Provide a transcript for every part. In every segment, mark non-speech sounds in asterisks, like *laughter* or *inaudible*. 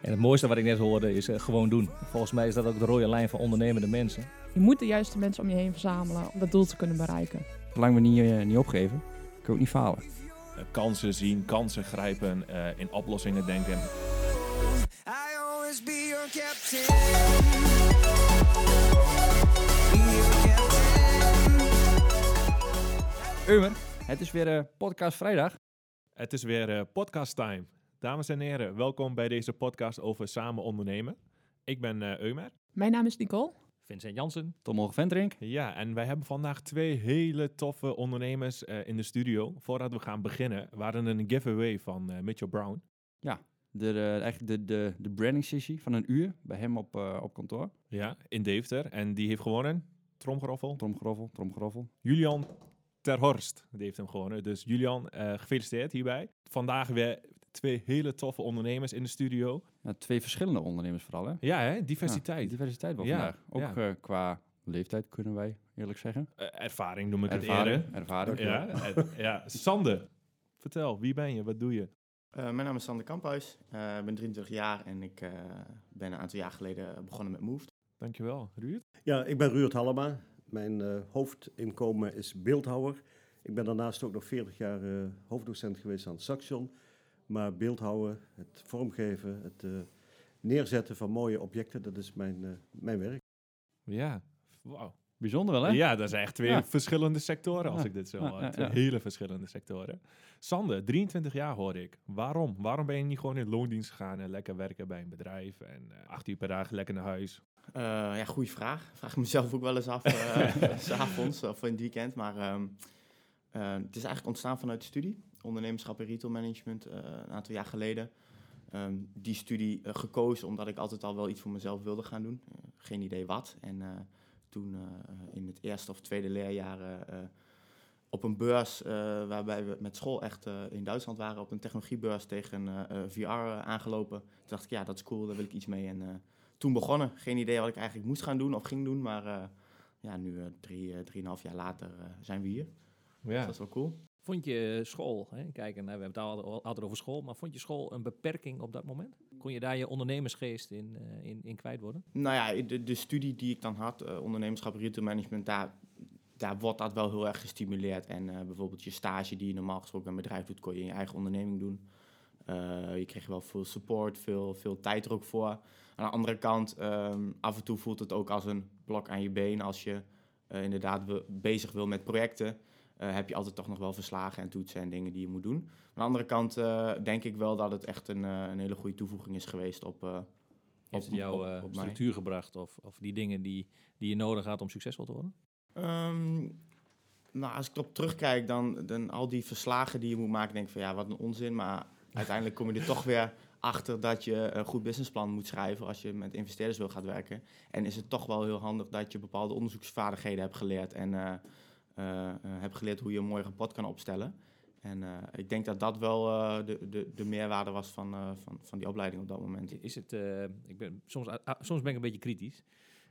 En het mooiste wat ik net hoorde is eh, gewoon doen. Volgens mij is dat ook de rode lijn van ondernemende mensen. Je moet de juiste mensen om je heen verzamelen om dat doel te kunnen bereiken. Zolang we niet, eh, niet opgeven, kun je ook niet falen. Eh, kansen zien, kansen grijpen, eh, in oplossingen denken. I always be your captain. Be your captain. Eumer, het is weer podcast vrijdag. Het is weer podcast time. Dames en heren, welkom bij deze podcast over samen ondernemen. Ik ben eh Eumer. Mijn naam is Nicole. Vincent Jansen. Tom Ventrink. Ja, en wij hebben vandaag twee hele toffe ondernemers eh, in de studio. Voordat we gaan beginnen, waren er een giveaway van eh, Mitchell Brown. De, de, eigenlijk de, de, de branding sessie van een uur bij hem op, eh, op kantoor. Ja, in Deventer. En die heeft gewonnen. Tromgeroffel. Tromgeroffel, tromgeroffel. Julian Terhorst. Die heeft hem gewonnen. Dus Julian, eh, gefeliciteerd hierbij. Vandaag weer twee hele toffe ondernemers in de studio. Ja, twee verschillende ondernemers vooral, hè? Ja, hè? Diversiteit. Ja, diversiteit wel Ja, vandaag. Ook ja. eh, qua leeftijd kunnen wij eerlijk zeggen. Eh, ervaring noem ik het Ervaring. eerder. ervaring. Ja, eh, ja. Sander, vertel, wie ben je? Wat doe je? Eh, mijn naam is Sander Kamphuis. Eh, Ik ben 23 jaar en ik eh, ben een aantal jaar geleden begonnen met Moved. Dankjewel, Ruud. Ja, ik ben Ruurt Hallema. Mijn eh, hoofdinkomen is beeldhouwer. Ik ben daarnaast ook nog 40 jaar eh, hoofddocent geweest aan Saxion. Maar beeldhouden, het vormgeven, het eh, neerzetten van mooie objecten, dat is mijn, eh, mijn werk. Ja, wauw. Bijzonder wel, hè? Ja, dat zijn echt twee Ja. verschillende sectoren, als Ja, ik dit zo hoor. ja, Twee ja. hele verschillende sectoren. Sander, 23 jaar hoor ik. Waarom? Waarom ben je niet gewoon in loondienst gegaan en lekker werken bij een bedrijf en eh, acht uur per dag lekker naar huis? Eh, ja, goede vraag. *laughs* Vraag ik mezelf ook wel eens af, eh, *laughs* s avonds of in het weekend. Maar ehm, eh, het is eigenlijk ontstaan vanuit de studie. Ondernemerschap en retail management eh, een aantal jaar geleden. Ehm, die studie eh, gekozen omdat ik altijd al wel iets voor mezelf wilde gaan doen. Eh, geen idee wat. En toen in het eerste of tweede leerjaar op een beurs waarbij we met school echt in Duitsland waren, op een technologiebeurs tegen eh, VR aangelopen. Toen dacht ik, ja, dat is cool, daar wil ik iets mee. En toen begonnen. Geen idee wat ik eigenlijk moest gaan doen of ging doen, maar ja, nu drie, drieënhalf jaar later zijn we hier. Dus Ja. dat is wel cool. Vond je school, hè? Nou, we hebben het al- altijd over school, maar vond je school een beperking op dat moment? Kon je daar je ondernemersgeest in, eh, in, in kwijt worden? Nou ja, de, de studie die ik dan had, eh, ondernemerschap retail management, daar, daar wordt dat wel heel erg gestimuleerd. En eh, bijvoorbeeld je stage die je normaal gesproken bij een bedrijf doet, kon je in je eigen onderneming doen. Eh, je kreeg wel veel support, veel, veel tijd er ook voor. Aan de andere kant, ehm, af en toe voelt het ook als een blok aan je been. Als je eh, inderdaad be- bezig wil met projecten, eh, heb je altijd toch nog wel verslagen en toetsen en dingen die je moet doen. Aan de andere kant eh, denk ik wel dat het echt een, eh, een hele goede toevoeging is geweest op, eh, Heeft het jou op- mij. structuur gebracht of, of die dingen die, die je nodig had om succesvol te worden? Ehm, nou, als ik erop terugkijk, dan, dan al die verslagen die je moet maken, denk ik van ja, wat een onzin. Maar uiteindelijk kom je er toch weer achter dat je een goed businessplan moet schrijven als je met investeerders wil gaan werken. En is het toch wel heel handig dat je bepaalde onderzoeksvaardigheden hebt geleerd en eh, eh, hebt geleerd hoe je een mooi rapport kan opstellen. En eh, ik denk dat dat wel de, de, de meerwaarde was van, van, van die opleiding op dat moment. Is het, ik ben, soms, ah, soms ben ik een beetje kritisch.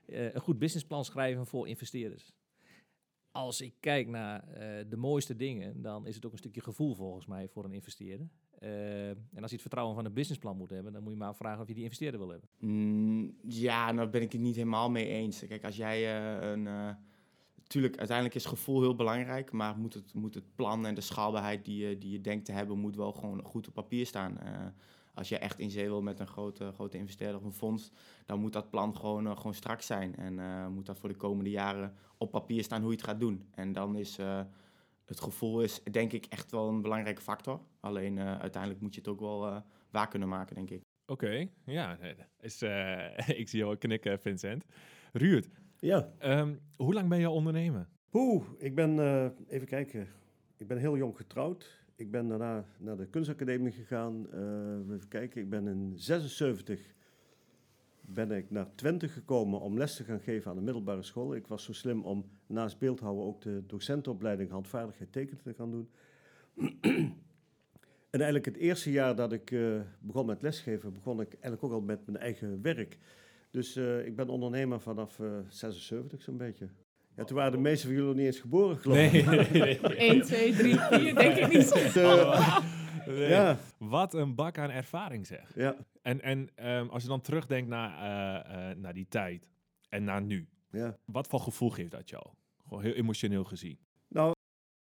Een goed businessplan schrijven voor investeerders. Als ik kijk naar de mooiste dingen, dan is het ook een stukje gevoel volgens mij voor een investeerder. En als je het vertrouwen van een businessplan moet hebben, dan moet je maar vragen of je die investeerder wil hebben. Mm, ja, nou ben ik het niet helemaal mee eens. Kijk, als jij een... tuurlijk, uiteindelijk is gevoel heel belangrijk, maar moet het, moet het plan en de schaalbaarheid die je, die je denkt te hebben, moet wel gewoon goed op papier staan. Eh, als je echt in zee wil met een grote, grote investeerder of een fonds, dan moet dat plan gewoon, eh, gewoon strak zijn. En eh, moet dat voor de komende jaren op papier staan hoe je het gaat doen. En dan is het gevoel is, denk ik, echt wel een belangrijke factor. Alleen uiteindelijk moet je het ook wel waar kunnen maken, denk ik. Oké, ja. Is, *laughs* ik zie jou knikken, Vincent. Ruud, Ja, ehm, hoe lang ben je ondernemer? Poeh, ik ben, eh, even kijken, ik ben heel jong getrouwd. Ik ben daarna naar de kunstacademie gegaan. Eh, even kijken, ik ben in 76 ben ik naar Twente gekomen om les te gaan geven aan de middelbare school. Ik was zo slim om naast beeldhouden ook de docentenopleiding handvaardigheid tekenen te gaan doen. *clears throat* en eigenlijk het eerste jaar dat ik eh, begon met lesgeven, begon ik eigenlijk ook al met mijn eigen werk. Dus eh, ik ben ondernemer vanaf eh 76 zo'n beetje. Ja, toen waren de meeste van jullie nog niet eens geboren, geloof ik. nee. 1, 2, 3, 4, denk ik niet. *laughs* Nee. *laughs* ja, Wat een bak aan ervaring zeg. ja. En, en ehm, als je dan terugdenkt naar, eh, eh, naar die tijd en naar nu. Ja. Wat voor gevoel geeft dat jou? Gewoon heel emotioneel gezien. Nou,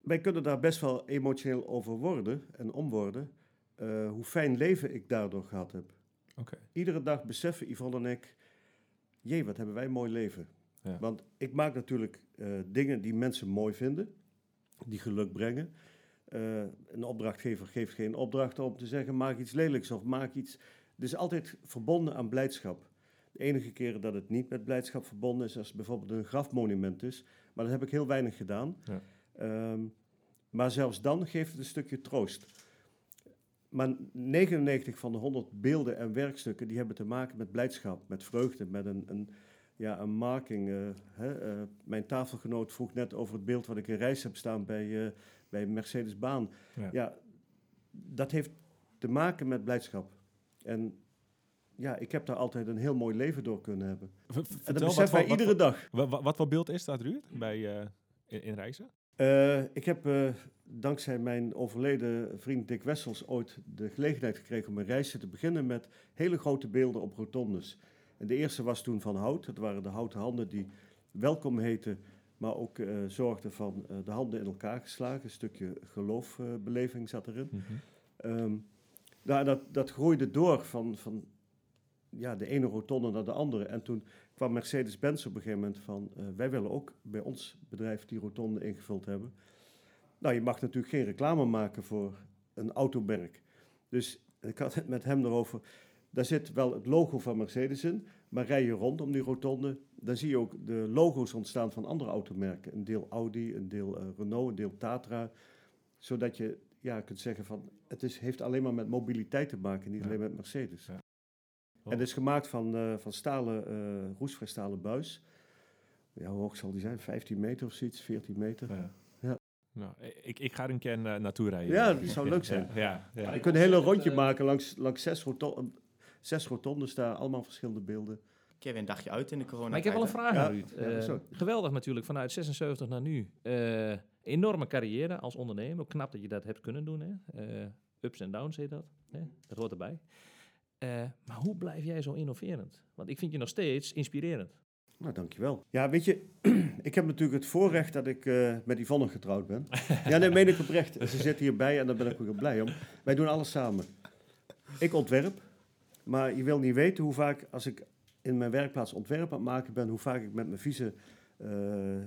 wij kunnen daar best wel emotioneel over worden en om worden. eh, hoe fijn leven ik daardoor gehad heb. Oké. Iedere dag beseffen Yvonne en ik, jee, wat hebben wij een mooi leven. Ja. Want ik maak natuurlijk eh, dingen die mensen mooi vinden, die geluk brengen. Eh, een opdrachtgever geeft geen opdracht om te zeggen, maak iets lelijks of maak iets... Het is altijd verbonden aan blijdschap. De enige keren dat het niet met blijdschap verbonden is, als het bijvoorbeeld een grafmonument is. Maar dat heb ik heel weinig gedaan. Ja. Ehm, maar zelfs dan geeft het een stukje troost. Maar 99 van de 100 beelden en werkstukken die hebben te maken met blijdschap, met vreugde, met een, een, ja, een marking. eh, hè, eh, mijn tafelgenoot vroeg net over het beeld wat ik in reis heb staan bij, eh, bij Mercedes-Baan. Ja. Ja. dat heeft te maken met blijdschap. En ja, ik heb daar altijd een heel mooi leven door kunnen hebben. V- En dat wat beseffen voor- wij wat iedere dag. voor- wa- wa- Wat voor beeld is dat, Ruud, bij, in, in reizen? Eh, ik heb eh, dankzij mijn overleden vriend Dick Wessels ooit de gelegenheid gekregen om een reisje te beginnen met hele grote beelden op rotondes. En de eerste was toen van hout. Het waren de houten handen die welkom heten, maar ook eh, zorgden van de handen in elkaar geslagen. Een stukje geloofbeleving zat erin. Nou, dat, dat groeide door van, van ja, de ene rotonde naar de andere. En toen kwam Mercedes-Benz op een gegeven moment van... eh, wij willen ook bij ons bedrijf die rotonde ingevuld hebben. Nou, je mag natuurlijk geen reclame maken voor een automerk. Dus ik had het met hem erover... Daar zit wel het logo van Mercedes in, maar rij je rond om die rotonde... dan zie je ook de logo's ontstaan van andere automerken. Een deel Audi, een deel eh, Renault, een deel Tatra. Zodat je ja, kunt zeggen van... het is, heeft alleen maar met mobiliteit te maken, niet Ja. alleen met Mercedes. Ja. En het is gemaakt van, eh, van stalen, eh roestvrij stalen buis. Ja, hoe hoog zal die zijn? 15 meter of zoiets, 14 meter. Ja. Ja. Nou, ik, ik ga er een keer na- naartoe rijden. Ja, dat zou leuk zijn. Ja, *laughs* ja, ja. Je kunt een hele rondje maken langs, langs zes, roto zes rotondes daar, allemaal verschillende beelden. Keer weer een dagje uit in de corona. Maar ik heb wel een vraag Ja, aan Ruud. Eh, zo. geweldig natuurlijk, vanuit 76 naar nu. Eh, enorme carrière als ondernemer. Knap dat je dat hebt kunnen doen. Hè? Eh, ups en downs heet dat. Hè? Dat hoort erbij. Eh, maar hoe blijf jij zo innoverend? Want ik vind je nog steeds inspirerend. Nou, dankjewel. Ja, weet je, *clears throat* ik heb natuurlijk het voorrecht dat ik eh, met Yvonne getrouwd ben. *laughs* Ja, nee, meen ik oprecht. Ze zit hierbij en daar ben ik ook heel blij om. Wij doen alles samen. Ik ontwerp, maar je wil niet weten hoe vaak, als ik in mijn werkplaats ontwerp aan het maken ben, hoe vaak ik met mijn vieze eh,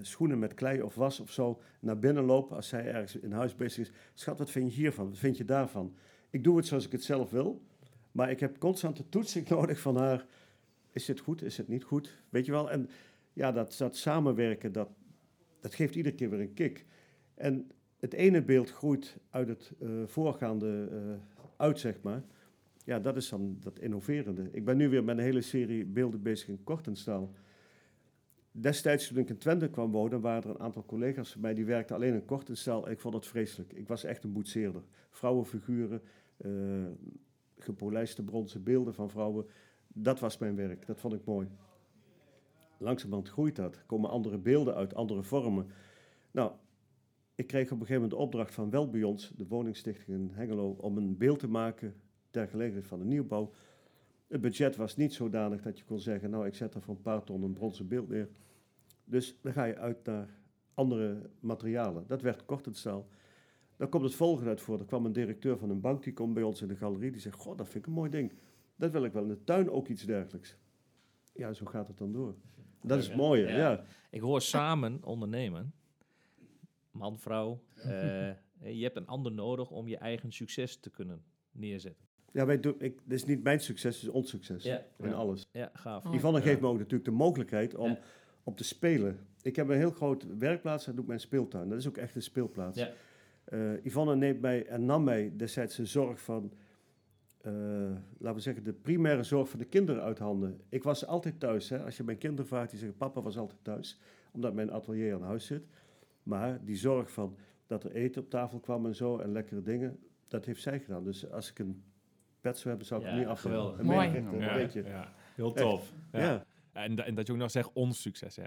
schoenen met klei of was of zo naar binnen loop als zij ergens in huis bezig is. Schat, wat vind je hiervan? Wat vind je daarvan? Ik doe het zoals ik het zelf wil, maar ik heb constant de toetsing *laughs* nodig van haar. Is dit goed? Is het niet goed? Weet je wel? En ja, dat, dat samenwerken, dat, dat geeft iedere keer weer een kick. En het ene beeld groeit uit het eh, voorgaande eh, uit, zeg maar. Ja, dat is dan dat innoverende. Ik ben nu weer met een hele serie beelden bezig in Kortenstaal. Destijds toen ik in Twente kwam wonen, waren er een aantal collega's mij die werkten alleen in Kortenstaal. Ik vond het vreselijk. Ik was echt een boetseerder. Vrouwenfiguren, eh gepolijste bronzen beelden van vrouwen. Dat was mijn werk. Dat vond ik mooi. Langzamerhand groeit dat. Komen andere beelden uit, andere vormen. Nou, ik kreeg op een gegeven moment de opdracht van Welbions, de woningstichting in Hengelo, om een beeld te maken ter gelegenheid van de nieuwbouw. Het budget was niet zodanig dat je kon zeggen, nou ik zet er voor een paar ton een bronzen beeld neer. Dus dan ga je uit naar andere materialen. Dat werd kortenstaal. Dan komt het volgende uit voor. Er kwam een directeur van een bank, die komt bij ons in de galerie, die zegt, goh, dat vind ik een mooi ding. Dat wil ik wel in de tuin ook iets dergelijks. Ja, zo gaat het dan door. Dat is het mooie, Ja. ja. Ik hoor samen ondernemen. Man, vrouw. *laughs* eh, je hebt een ander nodig om je eigen succes te kunnen neerzetten. Ja, wij doen, ik, dit is niet mijn succes, het is ons succes. Ja. In Ja. alles. Ja, gaaf. Oh. Yvonne geeft me ook natuurlijk de mogelijkheid om Ja. op te spelen. Ik heb een heel groot werkplaats, dat doe ik mijn speeltuin. Dat is ook echt een speelplaats. Ja. Eh, Yvonne neemt mij en nam mij destijds de zorg van, eh, laten we zeggen, de primaire zorg voor de kinderen uit handen. Ik was altijd thuis. Hè. Als je mijn kinderen vraagt, die zeggen, papa was altijd thuis. Omdat mijn atelier aan huis zit. Maar die zorg van dat er eten op tafel kwam en zo en lekkere dingen, dat heeft zij gedaan. Dus als ik een pet zou hebben, zou ik Ja, het niet af geweldig. Een Mooi. echt, ja, beetje. ja, heel tof. Ja. Ja. En, en dat je ook nog zegt ons succes, hè?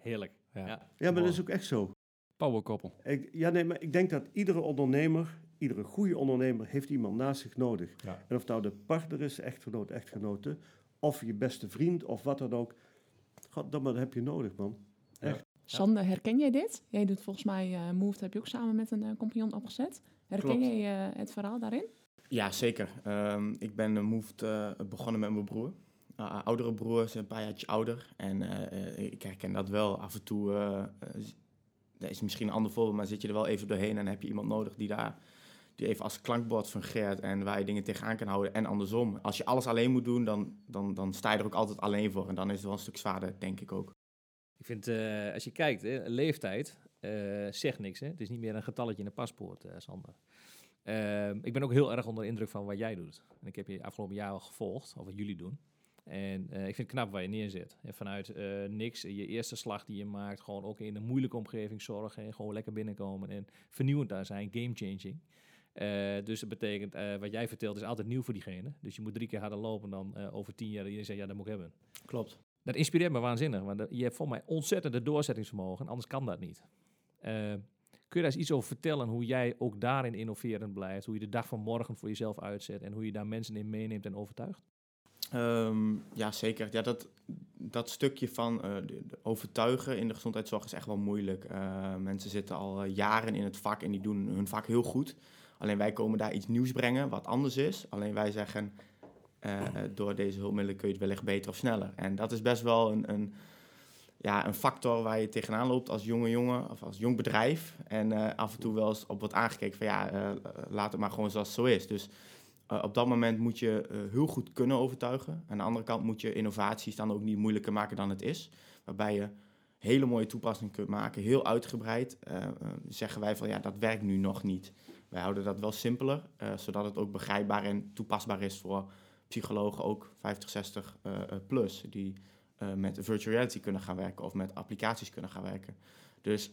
Heerlijk. Ja. Ja. Ja, maar Mooi. dat is ook echt zo. Powerkoppel. Ik, ja, nee, maar ik denk dat iedere ondernemer iedere goede ondernemer heeft iemand naast zich nodig. Ja. En of nou de partner is, echtgenoot, echtgenote, of je beste vriend of wat dan ook. God, dat heb je nodig, man. Sander, herken jij dit? Jij doet volgens mij uh, Moved, heb je ook samen met een eh, compagnon opgezet. Herken Klopt. jij eh, het verhaal daarin? Ja, zeker. Ehm, ik ben uh, Moved eh, begonnen met mijn broer. Uh, oudere broer is een paar jaar ouder. En eh, eh, ik herken dat wel. Af en toe, eh, eh, dat is misschien een ander voorbeeld, maar zit je er wel even doorheen en heb je iemand nodig die daar die even als klankbord fungeert en waar je dingen tegenaan kan houden. En andersom. Als je alles alleen moet doen, dan, dan, dan sta je er ook altijd alleen voor. En dan is het wel een stuk zwaarder, denk ik ook. Ik vind, eh, als je kijkt, hè, leeftijd eh, zegt niks. Hè? Het is niet meer een getalletje in een paspoort, eh, Sander. Ehm, ik ben ook heel erg onder de indruk van wat jij doet. En ik heb je afgelopen jaar al gevolgd, of wat jullie doen. En eh, ik vind het knap waar je neerzet. En vanuit eh, niks, eh, je eerste slag die je maakt, gewoon ook in een moeilijke omgeving zorgen. En gewoon lekker binnenkomen en vernieuwend daar zijn, game-changing. Eh, dus dat betekent, wat jij vertelt is altijd nieuw voor diegene. Dus je moet drie keer harder lopen dan over tien jaar. Iedereen zegt, ja, dat moet ik hebben. Klopt. Dat inspireert me waanzinnig, want je hebt voor mij ontzettende doorzettingsvermogen, anders kan dat niet. Kun je daar eens iets over vertellen, hoe jij ook daarin innoverend blijft, hoe je de dag van morgen voor jezelf uitzet en hoe je daar mensen in meeneemt en overtuigt? Ehm, ja, zeker. Ja, dat, dat stukje van eh, overtuigen in de gezondheidszorg is echt wel moeilijk. Eh, mensen zitten al eh, jaren in het vak en die doen hun vak heel goed. Alleen wij komen daar iets nieuws brengen wat anders is. Alleen wij zeggen, door deze hulpmiddelen kun je het wellicht beter of sneller. En dat is best wel een, een, ja, een factor waar je tegenaan loopt als jonge jongen of als jong bedrijf. En af en toe wel eens op wordt aangekeken van ja, laat het maar gewoon zoals het zo is. Dus uh, op dat moment moet je uh, heel goed kunnen overtuigen. Aan de andere kant moet je innovaties dan ook niet moeilijker maken dan het is. Waarbij je hele mooie toepassingen kunt maken, heel uitgebreid. Uh, zeggen wij van ja, dat werkt nu nog niet. Wij houden dat wel simpeler, zodat het ook begrijpbaar en toepasbaar is voor psychologen, ook 50, 60 uh, plus, die met virtual reality kunnen gaan werken of met applicaties kunnen gaan werken. Dus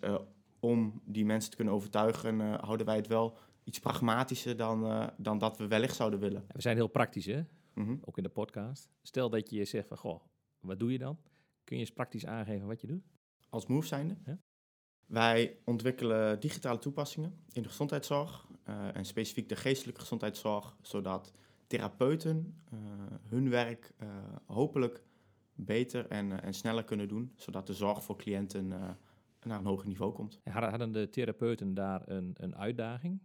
om die mensen te kunnen overtuigen, houden wij het wel iets pragmatischer dan, uh, dan dat we wellicht zouden willen. We zijn heel praktisch, hè? Mm -hmm. Ook in de podcast. Stel dat je zegt van, goh, wat doe je dan? Kun je eens praktisch aangeven wat je doet? Als move zijnde? Ja? Wij ontwikkelen digitale toepassingen in de gezondheidszorg uh, en specifiek de geestelijke gezondheidszorg, zodat therapeuten uh, hun werk uh, hopelijk beter en, en sneller kunnen doen, zodat de zorg voor cliënten naar een hoger niveau komt. En hadden de therapeuten daar een, een uitdaging?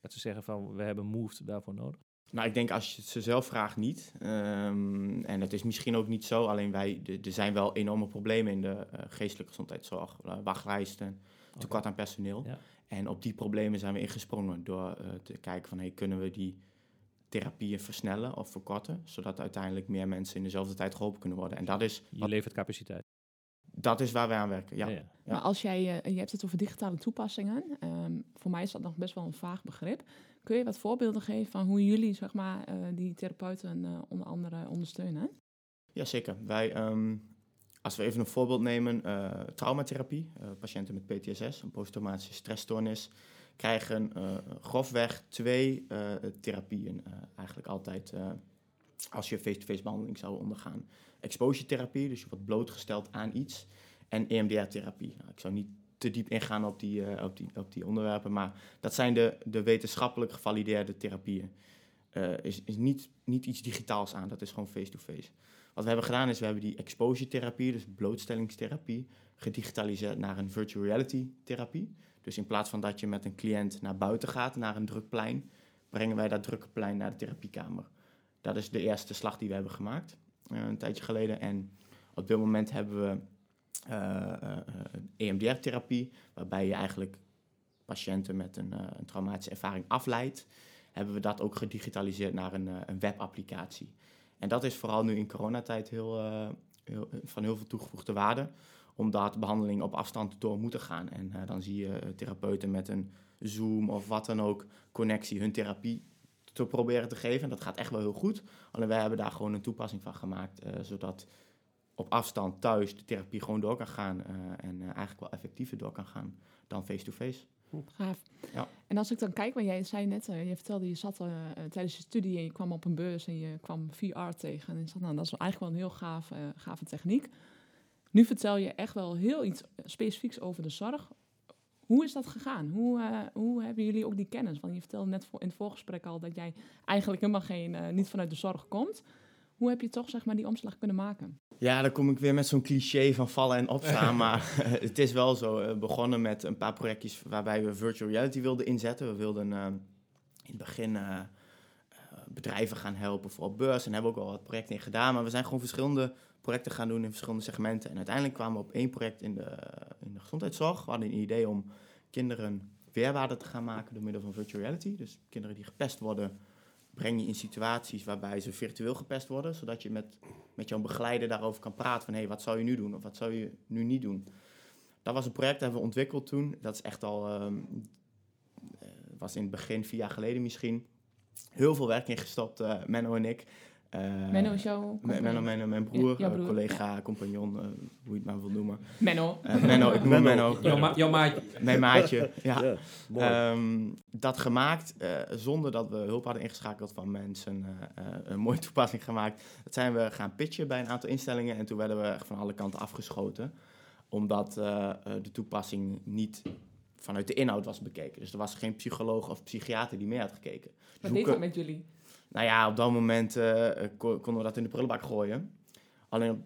Dat ze zeggen van, we hebben Moved daarvoor nodig? Nou, ik denk als je ze zelf vraagt niet. Um, en het is misschien ook niet zo, alleen wij, er zijn wel enorme problemen in de uh, geestelijke gezondheidszorg. Uh, wachtlijsten, tekort okay. aan personeel. Ja. En op die problemen zijn we ingesprongen door uh, te kijken van, hey, kunnen we die therapieën versnellen of verkorten, zodat uiteindelijk meer mensen in dezelfde tijd geholpen kunnen worden. En dat is... Je levert capaciteit. Dat is waar wij aan werken, ja. ja, ja. ja. Maar als jij, uh, je hebt het over digitale toepassingen, um, voor mij is dat nog best wel een vaag begrip. Kun je wat voorbeelden geven van hoe jullie zeg maar, uh, die therapeuten uh, onder andere ondersteunen? Jazeker. Wij, um, als we even een voorbeeld nemen, uh, traumatherapie. patiënten met PTSS, een posttraumatische stressstoornis, krijgen grofweg twee therapieën eigenlijk altijd als je face-to-face behandeling zou ondergaan. Exposure therapie, dus je wordt blootgesteld aan iets. En EMDR-therapie. Nou, ik zou niet te diep ingaan op die, uh, op die, op die onderwerpen, maar dat zijn de, de wetenschappelijk gevalideerde therapieën. Uh, is is niet, niet iets digitaals aan, dat is gewoon face-to-face. Wat we hebben gedaan is, we hebben die exposure therapie, dus blootstellingstherapie, gedigitaliseerd naar een virtual reality therapie. Dus in plaats van dat je met een cliënt naar buiten gaat, naar een druk plein, brengen wij dat drukke plein naar de therapiekamer. Dat is de eerste slag die we hebben gemaakt, uh, een tijdje geleden. En op dit moment hebben we uh, uh, EMDR-therapie, waarbij je eigenlijk patiënten met een, een, traumatische ervaring afleidt. Hebben we dat ook gedigitaliseerd naar een, een webapplicatie. En dat is vooral nu in coronatijd heel, heel, van heel veel toegevoegde waarde, omdat behandelingen op afstand door moeten gaan. En dan zie je therapeuten met een Zoom of wat dan ook connectie hun therapie te proberen te geven. En dat gaat echt wel heel goed. Alleen wij hebben daar gewoon een toepassing van gemaakt, zodat op afstand thuis de therapie gewoon door kan gaan uh, en uh, eigenlijk wel effectiever door kan gaan dan face-to-face. Gaaf. Ja. En als ik dan kijk, want jij zei net, je vertelde je zat tijdens je studie en je kwam op een beurs en je kwam VR tegen. En ik dacht, nou, dat is eigenlijk wel een heel gaaf, gave techniek. Nu vertel je echt wel heel iets specifieks over de zorg. Hoe is dat gegaan? Hoe, eh, hoe hebben jullie ook die kennis? Want je vertelde net voor, in het voorgesprek al dat jij eigenlijk helemaal geen, eh, niet vanuit de zorg komt. Hoe heb je toch zeg maar, die omslag kunnen maken? Ja, dan kom ik weer met zo'n cliché van vallen en opstaan. *laughs* maar *laughs* het is wel zo. begonnen met een paar projectjes waarbij we virtual reality wilden inzetten. We wilden eh, in het begin bedrijven gaan helpen voor op beurs. En hebben ook al wat projecten in gedaan. Maar we zijn gewoon verschillende projecten gaan doen in verschillende segmenten. En uiteindelijk kwamen we op één project in de, in de gezondheidszorg. We hadden een idee om kinderen weerwaarde te gaan maken door middel van virtual reality. Dus kinderen die gepest worden, breng je in situaties waarbij ze virtueel gepest worden. Zodat je met, met jouw begeleider daarover kan praten van... hé, hey, wat zou je nu doen of wat zou je nu niet doen? Dat was een project dat we ontwikkeld toen. Dat is echt al... ehm, eh, was in het begin, vier jaar geleden misschien. Heel veel werk in gestopt, eh, Menno en ik. Eh, Menno is jouw? Menno, Menno, mijn broer, jouw eh, broer, collega, compagnon, eh, hoe je het maar wil noemen. Menno. Eh, Menno, ik noem Menno. Menno. Jouw, ma jouw maatje. Mijn maatje, ja. Ja, mooi. Ehm, dat gemaakt eh, zonder dat we hulp hadden ingeschakeld van mensen. eh, eh, een mooie *laughs* toepassing gemaakt. Dat zijn we gaan pitchen bij een aantal instellingen. En toen werden we echt van alle kanten afgeschoten. Omdat eh, eh, de toepassing niet vanuit de inhoud was bekeken. Dus er was geen psycholoog of psychiater die mee had gekeken. Dus Wat deed dat met jullie? Nou ja, op dat moment eh, eh, kon- konden we dat in de prullenbak gooien. Alleen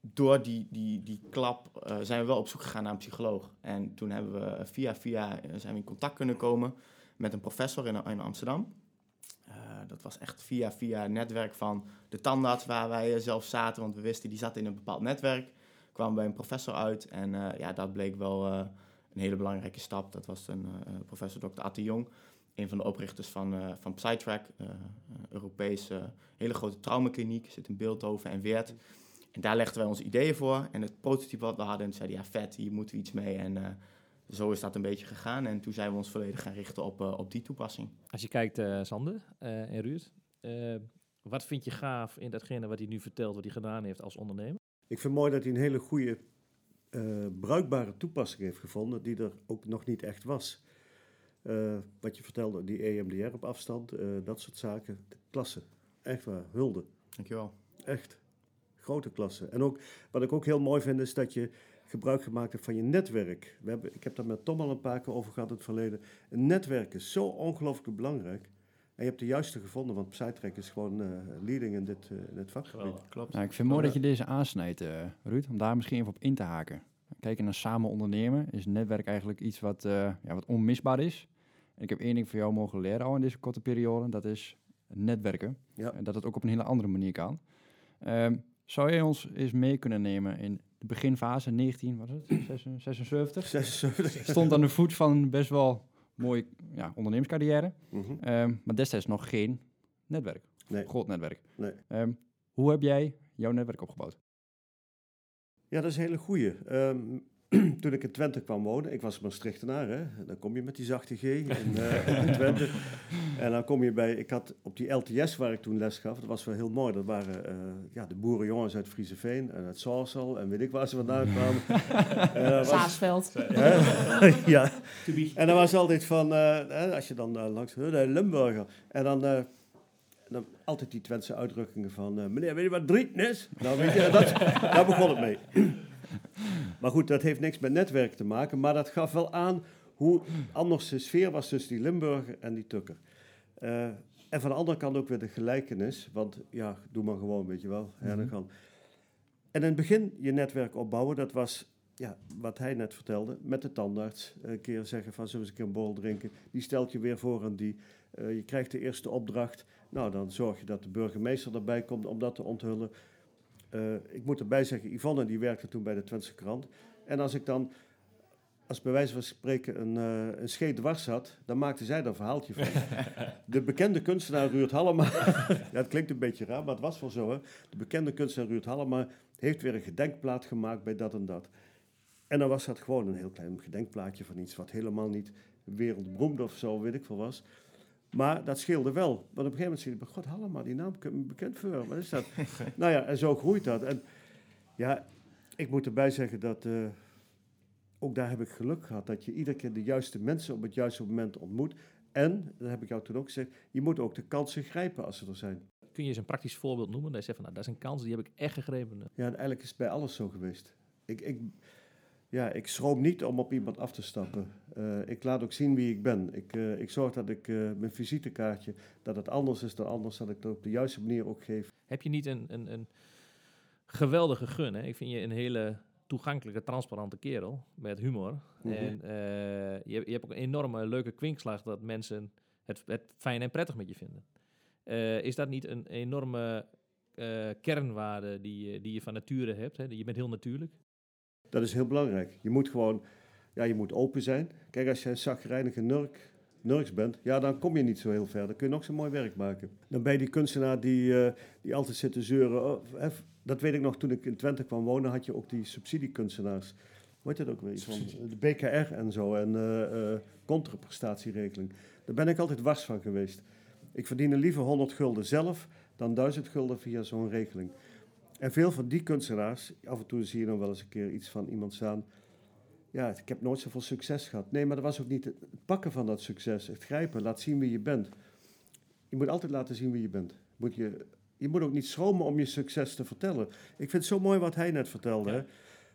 door die, die, die klap eh, zijn we wel op zoek gegaan naar een psycholoog. En toen hebben we via via zijn we in contact kunnen komen met een professor in, in Amsterdam. Dat was echt via via het netwerk van de tandarts waar wij zelf zaten. Want we wisten, die zat in een bepaald netwerk. Kwamen bij een professor uit. En ja, dat bleek wel een hele belangrijke stap. Dat was een professor Dr. Atte Jong een van de oprichters van, eh van Psytrack, eh, een Europese hele grote traumakliniek, zit in Beeldhoven en Weert. En daar legden wij onze ideeën voor. En het prototype wat we hadden, en zeiden ja, vet, hier moeten we iets mee. En eh, zo is dat een beetje gegaan. En toen zijn we ons volledig gaan richten op, eh, op die toepassing. Als je kijkt, eh, Sander eh, en Ruud, eh, wat vind je gaaf in datgene wat hij nu vertelt, wat hij gedaan heeft als ondernemer? Ik vind het mooi dat hij een hele goede, eh, bruikbare toepassing heeft gevonden, die er ook nog niet echt was. Eh, wat je vertelde, die EMDR op afstand, eh, dat soort zaken. Klasse. Echt waar, hulde. Dankjewel. Echt. Grote klasse. En ook, wat ik ook heel mooi vind, is dat je gebruik gemaakt hebt van je netwerk. We hebben, ik heb daar met Tom al een paar keer over gehad in het verleden. Een netwerk is zo ongelooflijk belangrijk. En je hebt de juiste gevonden, want Psytrack is gewoon eh, leading in dit, eh, in dit vakgebied. Klopt. Nou, ik vind het mooi dat je deze aansnijdt, eh, Ruud, om daar misschien even op in te haken. Kijken naar samen ondernemen is netwerk eigenlijk iets wat, eh, ja, wat onmisbaar is. En ik heb één ding van jou mogen leren al in deze korte periode, dat is netwerken. Ja. En dat het ook op een hele andere manier kan. Ehm, zou jij ons eens mee kunnen nemen in de beginfase, 19, wat is het, *clears throat* 76? 76. Stond aan de voet van best wel mooie ja, ondernemerscarrière, Mhm. Ehm, maar destijds nog geen netwerk. Nee. Groot netwerk. Nee. Ehm, hoe heb jij jouw netwerk opgebouwd? Ja, dat is een hele goeie. Ehm, *clears throat* toen ik in Twente kwam wonen, ik was Maastrichtenaar, hè. Dan kom je met die zachte G in, eh, *laughs* in Twente. En dan kom je bij, ik had op die LTS waar ik toen les gaf, dat was wel heel mooi. Dat waren eh, ja, de boerenjongens uit Frieseveen en uit Sorsel en weet ik waar ze vandaan kwamen. Was- Saasveld. Ja. En dan was *laughs* altijd van, eh, hè, als je dan langs, "Huh, de Limburger. En dan, eh, dan altijd die Twentse uitdrukkingen van, eh, meneer, weet je wat drieten is? Nou, weet je, dat, *laughs* daar begon het mee. Maar goed, dat heeft niks met netwerk te maken, maar dat gaf wel aan hoe anders de sfeer was tussen die Limburger en die Tukker. Eh, en van de andere kant ook weer de gelijkenis, want ja, doe maar gewoon, weet je wel. Dan gaan. En in het begin je netwerk opbouwen, dat was ja, wat hij net vertelde, met de tandarts. Een keer zeggen van, zullen we eens een keer een bol drinken? Die stelt je weer voor aan die. Eh, je krijgt de eerste opdracht. Nou, dan zorg je dat de burgemeester erbij komt om dat te onthullen. Eh, ik moet erbij zeggen, Yvonne die werkte toen bij de Twentse krant. En als ik dan, als bij wijze van spreken een, eh een scheet dwars had, dan maakte zij daar een verhaaltje van. *laughs* de bekende kunstenaar Ruud Hallema, *laughs* ja, het klinkt een beetje raar, maar het was wel zo hè. De bekende kunstenaar Ruud Hallema heeft weer een gedenkplaat gemaakt bij dat en dat. En dan was dat gewoon een heel klein gedenkplaatje van iets wat helemaal niet wereldberoemd of zo, weet ik veel was. Maar dat scheelde wel. Want op een gegeven moment zei hij, god Hallema, die naam komt me bekend voor. Wat is dat? *laughs* nou ja, en zo groeit dat. En ja, ik moet erbij zeggen dat eh, ook daar heb ik geluk gehad. Dat je iedere keer de juiste mensen op het juiste moment ontmoet. En, dat heb ik jou toen ook gezegd, je moet ook de kansen grijpen als ze er zijn. Kun je eens een praktisch voorbeeld noemen? Dat je zegt van, nou, dat is een kans, die heb ik echt gegrepen. Ja, en eigenlijk is het bij alles zo geweest. Ik, ik, ja, ik schroom niet om op iemand af te stappen. Eh, ik laat ook zien wie ik ben. Ik, eh, ik zorg dat ik eh, mijn visitekaartje, dat het anders is dan anders, dat ik dat op de juiste manier ook geef. Heb je niet een, een, een geweldige gun? Hè? Ik vind je een hele toegankelijke, transparante kerel met humor. Mhm. En je, je hebt ook een enorme leuke kwinkslag dat mensen het, het fijn en prettig met je vinden. Is dat niet een enorme kernwaarde die, je- die je van nature hebt? Hè? Je bent heel natuurlijk. Dat is heel belangrijk. Je moet gewoon, ja, je moet open zijn. Kijk, als je een zagrijnige nurk, nurks bent, ja, dan kom je niet zo heel ver. Dan kun je nog zo mooi werk maken. Dan ben je die kunstenaar die, eh, die altijd zit te zeuren. Oh, dat weet ik nog, toen ik in Twente kwam wonen, had je ook die subsidiekunstenaars. Hoe heet dat ook weer? Van de BKR en zo, en eh contraprestatieregeling. Daar ben ik altijd wars van geweest. Ik verdiende liever 100 gulden zelf dan 1000 gulden via zo'n regeling. En veel van die kunstenaars, af en toe zie je dan wel eens een keer iets van iemand staan. Ja, ik heb nooit zoveel succes gehad. Nee, maar dat was ook niet het pakken van dat succes. Het grijpen, laat zien wie je bent. Je moet altijd laten zien wie je bent. Moet je, je moet ook niet schromen om je succes te vertellen. Ik vind het zo mooi wat hij net vertelde. Ja.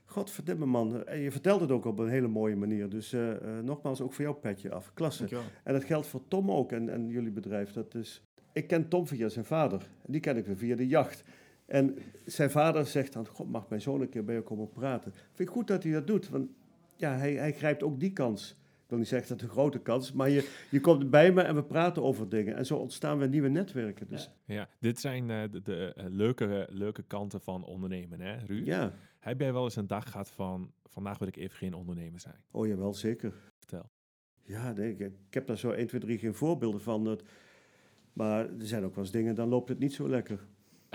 Godverdomme man. En je vertelde het ook op een hele mooie manier. Dus eh, eh, nogmaals, ook voor jou petje af. Klasse. En dat geldt voor Tom ook en, en jullie bedrijf. Dat is, ik ken Tom via zijn vader. Die ken ik weer via de jacht. En zijn vader zegt dan, God, mag mijn zoon een keer bij je komen praten. Vind ik goed dat hij dat doet, want ja, hij, hij grijpt ook die kans. Ik wil niet zeggen dat het een grote kans maar je, je komt bij me en we praten over dingen. En zo ontstaan weer nieuwe netwerken. Dus Ja, dit zijn eh, de, de eh, leuke, leuke kanten van ondernemen, hè, Ruud? ja, Heb jij wel eens een dag gehad van, vandaag wil ik even geen ondernemer zijn? oh jawel, zeker. Vertel. Ja, nee, ik, ik heb daar zo 1, 2, 3 geen voorbeelden van. Dat, maar er zijn ook wel eens dingen, dan loopt het niet zo lekker.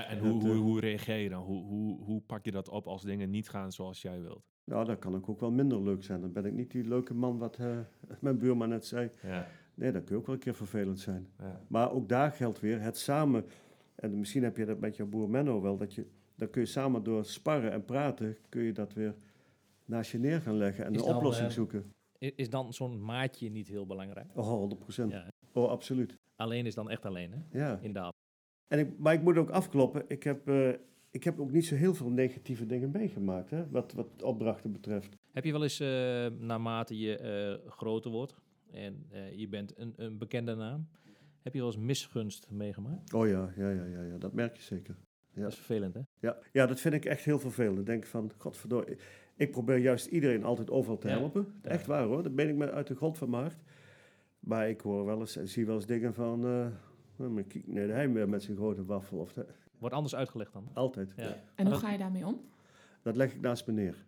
En, hoe, hoe, eh, hoe reageer je dan? Hoe, hoe, hoe pak je dat op als dingen niet gaan zoals jij wilt? Nou, dat kan ook wel minder leuk zijn. Dan ben ik niet die leuke man wat eh, *laughs* mijn buurman net zei. Ja, Nee, dat kun ook wel een keer vervelend zijn. ja. Maar ook daar geldt weer het samen. En misschien heb je dat met jouw boer Menno wel. Dat je, dan kun je samen door sparren en praten, kun je dat weer naast je neer gaan leggen en Is een dan, oplossing eh, zoeken. Is dan zo'n maatje niet heel belangrijk? Oh, 100 procent. Ja. Oh, absoluut. Alleen is dan echt alleen, hè? Ja. Inderdaad. En ik, maar ik moet ook afkloppen. Ik heb, eh, ik heb ook niet zo heel veel negatieve dingen meegemaakt, hè, wat, wat opdrachten betreft. Heb je wel eens, eh, naarmate je eh, groter wordt en je bent een, een bekende naam, heb je wel eens misgunst meegemaakt? Oh ja, ja, ja, ja, ja dat merk je zeker. Ja. Dat is vervelend, hè? Ja, ja, dat vind ik echt heel vervelend. Ik denk van, godverdorie. Ik- probeer juist iedereen altijd overal te Ja. helpen. Echt waar hoor, dat ben ik me uit de grond van hart. Maar ik hoor wel eens en zie wel eens dingen van... maar hij weer met zijn grote waffel. Of de- Wordt anders uitgelegd dan. altijd. Ja. En hoe ga je daarmee om? Dat leg ik naast me neer.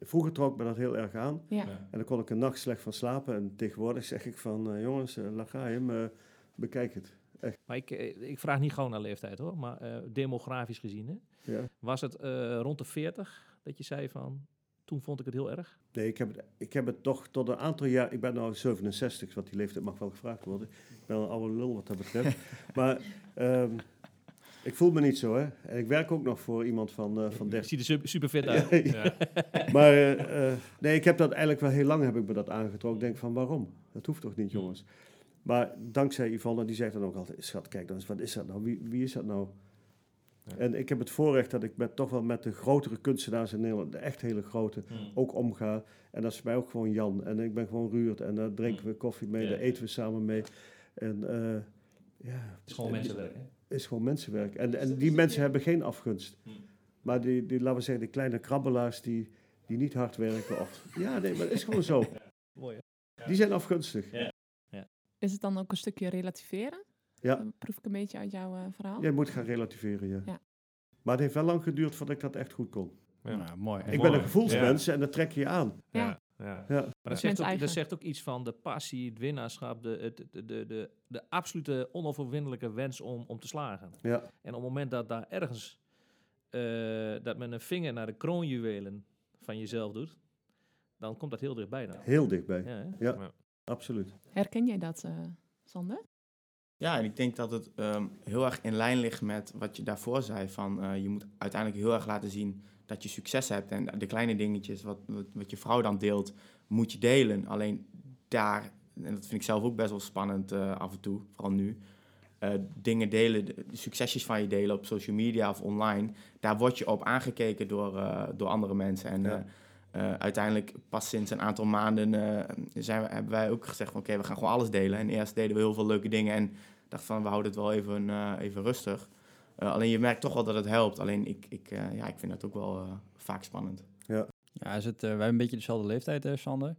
Vroeger trok me dat heel erg aan. Ja. Ja. En dan kon ik een nacht slecht van slapen. En tegenwoordig zeg ik van... eh, jongens, uh, laat ga je hem, eh, bekijk het. Maar ik, eh, ik vraag niet gewoon naar leeftijd hoor, maar eh, demografisch gezien, hè? Ja. Was het eh, rond de 40 dat je zei van, toen vond ik het heel erg? Nee, ik heb, het, ik heb het toch tot een aantal jaar... Ik ben nu 67, want die leeftijd mag wel gevraagd worden. Ik ben een oude lul wat dat betreft. *laughs* maar ehm, ik voel me niet zo, hè. En ik werk ook nog voor iemand van, eh van Je 30. ziet er super, fit uit. Ja. *laughs* maar eh, eh, nee, ik heb dat eigenlijk wel heel lang heb ik me dat aangetrokken. Ik denk van, waarom? Dat hoeft toch niet, jongens? Maar dankzij Yvonne, die zegt dan ook altijd... Schat, kijk dan eens, wat is dat nou? Wie, wie is dat nou? Ja. En ik heb het voorrecht dat ik met, toch wel met de grotere kunstenaars in Nederland... de echt hele grote, Hmm. ook omga. En dat is bij mij ook gewoon Jan. En ik ben gewoon Ruurt. En daar drinken we koffie mee, Ja. daar eten we samen mee. En eh, ja... Het is gewoon mensenwerk, hè? is gewoon mensenwerk. En, en die mensen hebben geen afgunst. Hmm. Maar die, die, laten we zeggen, die kleine krabbelaars die, die niet hard werken. Of, ja, nee, maar het is gewoon zo. Mooi, hè? Die zijn afgunstig. Ja. Is het dan ook een stukje relativeren? Ja. Dat proef ik een beetje uit jouw eh, verhaal. Jij moet gaan relativeren, ja. Ja. Maar het heeft wel lang geduurd voordat ik dat echt goed kon. Ja. Nou, mooi. ik En- ben een gevoelsmens en dat trek je aan. Ja. Ja. Ja. Maar dat zegt, ook, dat zegt ook iets van de passie, het winnaarschap, de, het- de, de, de, de absolute onoverwinnelijke wens om, om te slagen. Ja. En op het moment dat daar ergens, eh, dat men een vinger naar de kroonjuwelen van jezelf doet, dan komt dat heel dichtbij dan. Heel dichtbij. Ja? Ja, absoluut. Herken jij dat, eh, Sander? Ja, en ik denk dat het ehm, heel erg in lijn ligt met wat je daarvoor zei. Van, eh, je moet uiteindelijk heel erg laten zien dat je succes hebt. En de kleine dingetjes, wat, wat, wat je vrouw dan deelt, moet je delen. Alleen daar, en dat vind ik zelf ook best wel spannend eh, af en toe, vooral nu. eh, dingen delen, de succesjes van je delen op social media of online. Daar word je op aangekeken door, door andere mensen. En Ja. Eh, uiteindelijk pas sinds een aantal maanden eh, zijn we, hebben wij ook gezegd van oké, we gaan gewoon alles delen. En eerst deden we heel veel leuke dingen en dacht van we houden het wel even, eh, even rustig. Eh, alleen je merkt toch wel dat het helpt. Alleen ik, ik, eh, ja, ik vind dat ook wel eh, vaak spannend. Ja, is het, wij hebben een beetje dezelfde leeftijd, eh, Sander.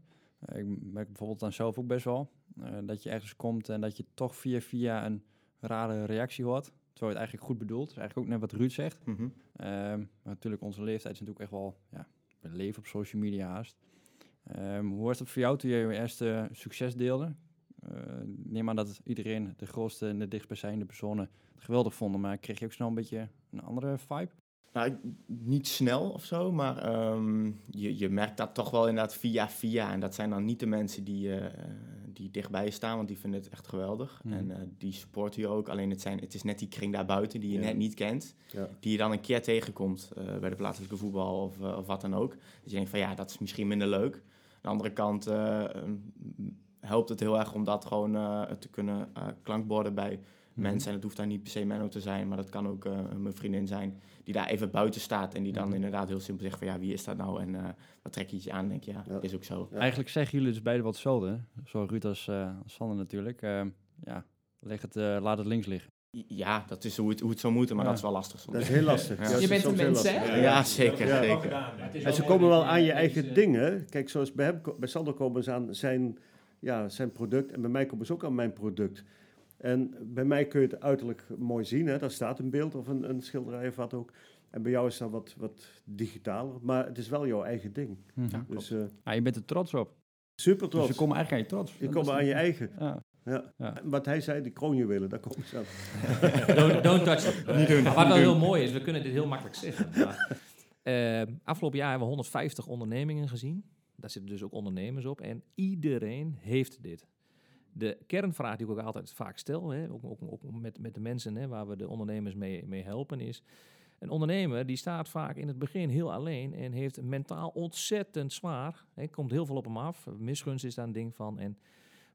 Ik merk bijvoorbeeld dan zelf ook best wel. eh, dat je ergens komt en dat je toch via via een rare reactie hoort. Terwijl je het eigenlijk goed bedoelt. Dat is eigenlijk ook net wat Ruud zegt. Mhm. Ehm, maar natuurlijk, onze leeftijd is natuurlijk echt wel... Ja, we leven op social media haast. Ehm, hoe was dat voor jou toen je je eerste succes deelde? Eh, neem aan dat iedereen, de grootste en de dichtstbijzijnde personen, het geweldig vonden. Maar kreeg je ook snel een beetje een andere vibe? Nou, niet snel of zo, maar ehm, je, je merkt dat toch wel inderdaad via via. En dat zijn dan niet de mensen die, eh, die dichtbij je staan, want die vinden het echt geweldig. Mhm. En eh, die supporten je ook. Alleen het, zijn, het is net die kring daarbuiten die je Ja. net niet kent. Ja. Die je dan een keer tegenkomt eh, bij de plaatselijke voetbal of, eh, of wat dan ook. Dus je denkt van ja, dat is misschien minder leuk. Aan de andere kant helpt het heel erg om dat gewoon te kunnen klankborden bij. Mensen. En het hoeft dan niet per se Menno te zijn, maar dat kan ook eh, mijn vriendin zijn. Die daar even buiten staat en die dan Mhm. inderdaad heel simpel zegt van ja, wie is dat nou? En eh, wat trek je je aan? En denk je, ja, Ja. is ook zo. Ja. Eigenlijk zeggen jullie dus beide wat hetzelfde. Zowel Ruud als, eh, als Sander natuurlijk. Ehm, ja, leg het, eh, laat het links liggen. Ja, dat is hoe het, hoe het zou moeten, maar Ja. dat is wel lastig soms. Dat is heel lastig. *laughs* Ja. Ja, Je bent een mens, hè? Ja, zeker, Ja. zeker. En ze komen wel aan je eigen dingen. Kijk, zoals bij, hem, bij Sander komen ze aan zijn, ja, zijn product. En bij mij komen ze ook aan mijn product. En bij mij kun je het uiterlijk mooi zien. Hè? Daar staat een beeld of een, een schilderij of wat ook. En bij jou is dat wat, wat digitaler. Maar het is wel jouw eigen ding. Mhm. Dus eh, Ja, je bent er trots op. super Dus trots. je komt eigenlijk aan je trots. je komt aan je eigen. Ja. Ja. Ja. En Wat hij zei, die kroonjuwelen, daar komen ze aan. *laughs* don't, don't touch it. Niet doen, Maar wat wel heel mooi is, we kunnen dit heel makkelijk zeggen. Maar, *laughs* eh, afgelopen jaar hebben we 150 ondernemingen gezien. Daar zitten dus ook ondernemers op. En iedereen heeft dit. De kernvraag die ik ook altijd vaak stel, hè, ook, ook, ook met, met de mensen hè, waar we de ondernemers mee, mee helpen, is... Een ondernemer die staat vaak in het begin heel alleen en heeft mentaal ontzettend zwaar. Hè, komt heel veel op hem af. Misgunst is daar een ding van. En,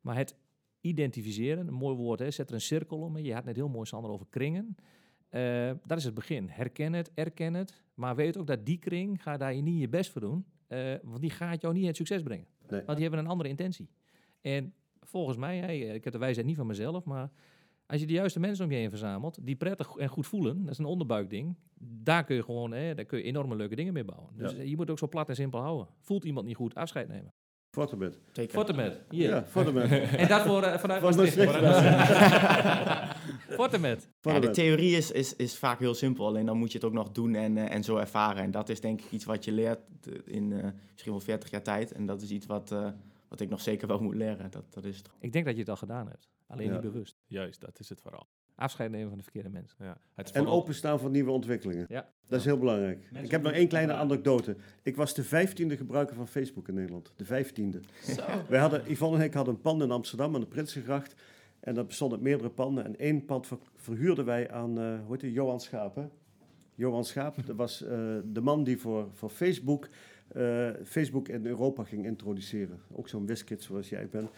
maar het identificeren, een mooi woord, hè, zet er een cirkel om. Je had net heel mooi, Sander, over kringen. Eh, dat is het begin. Herken het, erken het. Maar weet ook dat die kring, ga daar je niet je best voor doen. eh, want die gaat jou niet het succes brengen. Nee. Want die hebben een andere intentie. En volgens mij, hè, ik heb de wijsheid niet van mezelf, maar als je de juiste mensen om je heen verzamelt, die prettig en goed voelen, dat is een onderbuikding, daar kun je gewoon, hè, daar kun je enorme leuke dingen mee bouwen. Dus Ja. je moet ook zo plat en simpel houden. Voelt iemand niet goed, afscheid nemen. Fortebed. Hier. Ja, Fortebed. En dat voor, eh, vanuit Van Maastricht. Maastricht. Fortemet. Ja, de Fortebed. theorie is, is, is vaak heel simpel, alleen dan moet je het ook nog doen en, eh, en zo ervaren. En dat is denk ik iets wat je leert eh, in eh, misschien wel 40 jaar tijd. En dat is iets wat, eh, wat ik nog zeker wel moet leren. Dat, dat is het. Ik denk dat je het al gedaan hebt. Alleen Ja. niet bewust. Juist, dat is het vooral. Afscheid nemen van de verkeerde mensen. Ja. Het En openstaan voor nieuwe ontwikkelingen. Ja. Dat is heel belangrijk. ik heb nog één kleine anekdote. Ik was de vijftiende gebruiker van Facebook in Nederland. De vijftiende. Zo. Wij hadden, Yvonne en ik hadden een pand in Amsterdam aan de Prinsengracht. En dat bestond uit meerdere panden. En één pand ver- verhuurden wij aan, eh hoe heet die, Johan Schaap. Hè? Johan Schaap, dat was eh, de man die voor, voor Facebook, eh, Facebook in Europa ging introduceren. Ook zo'n wiskit zoals jij bent.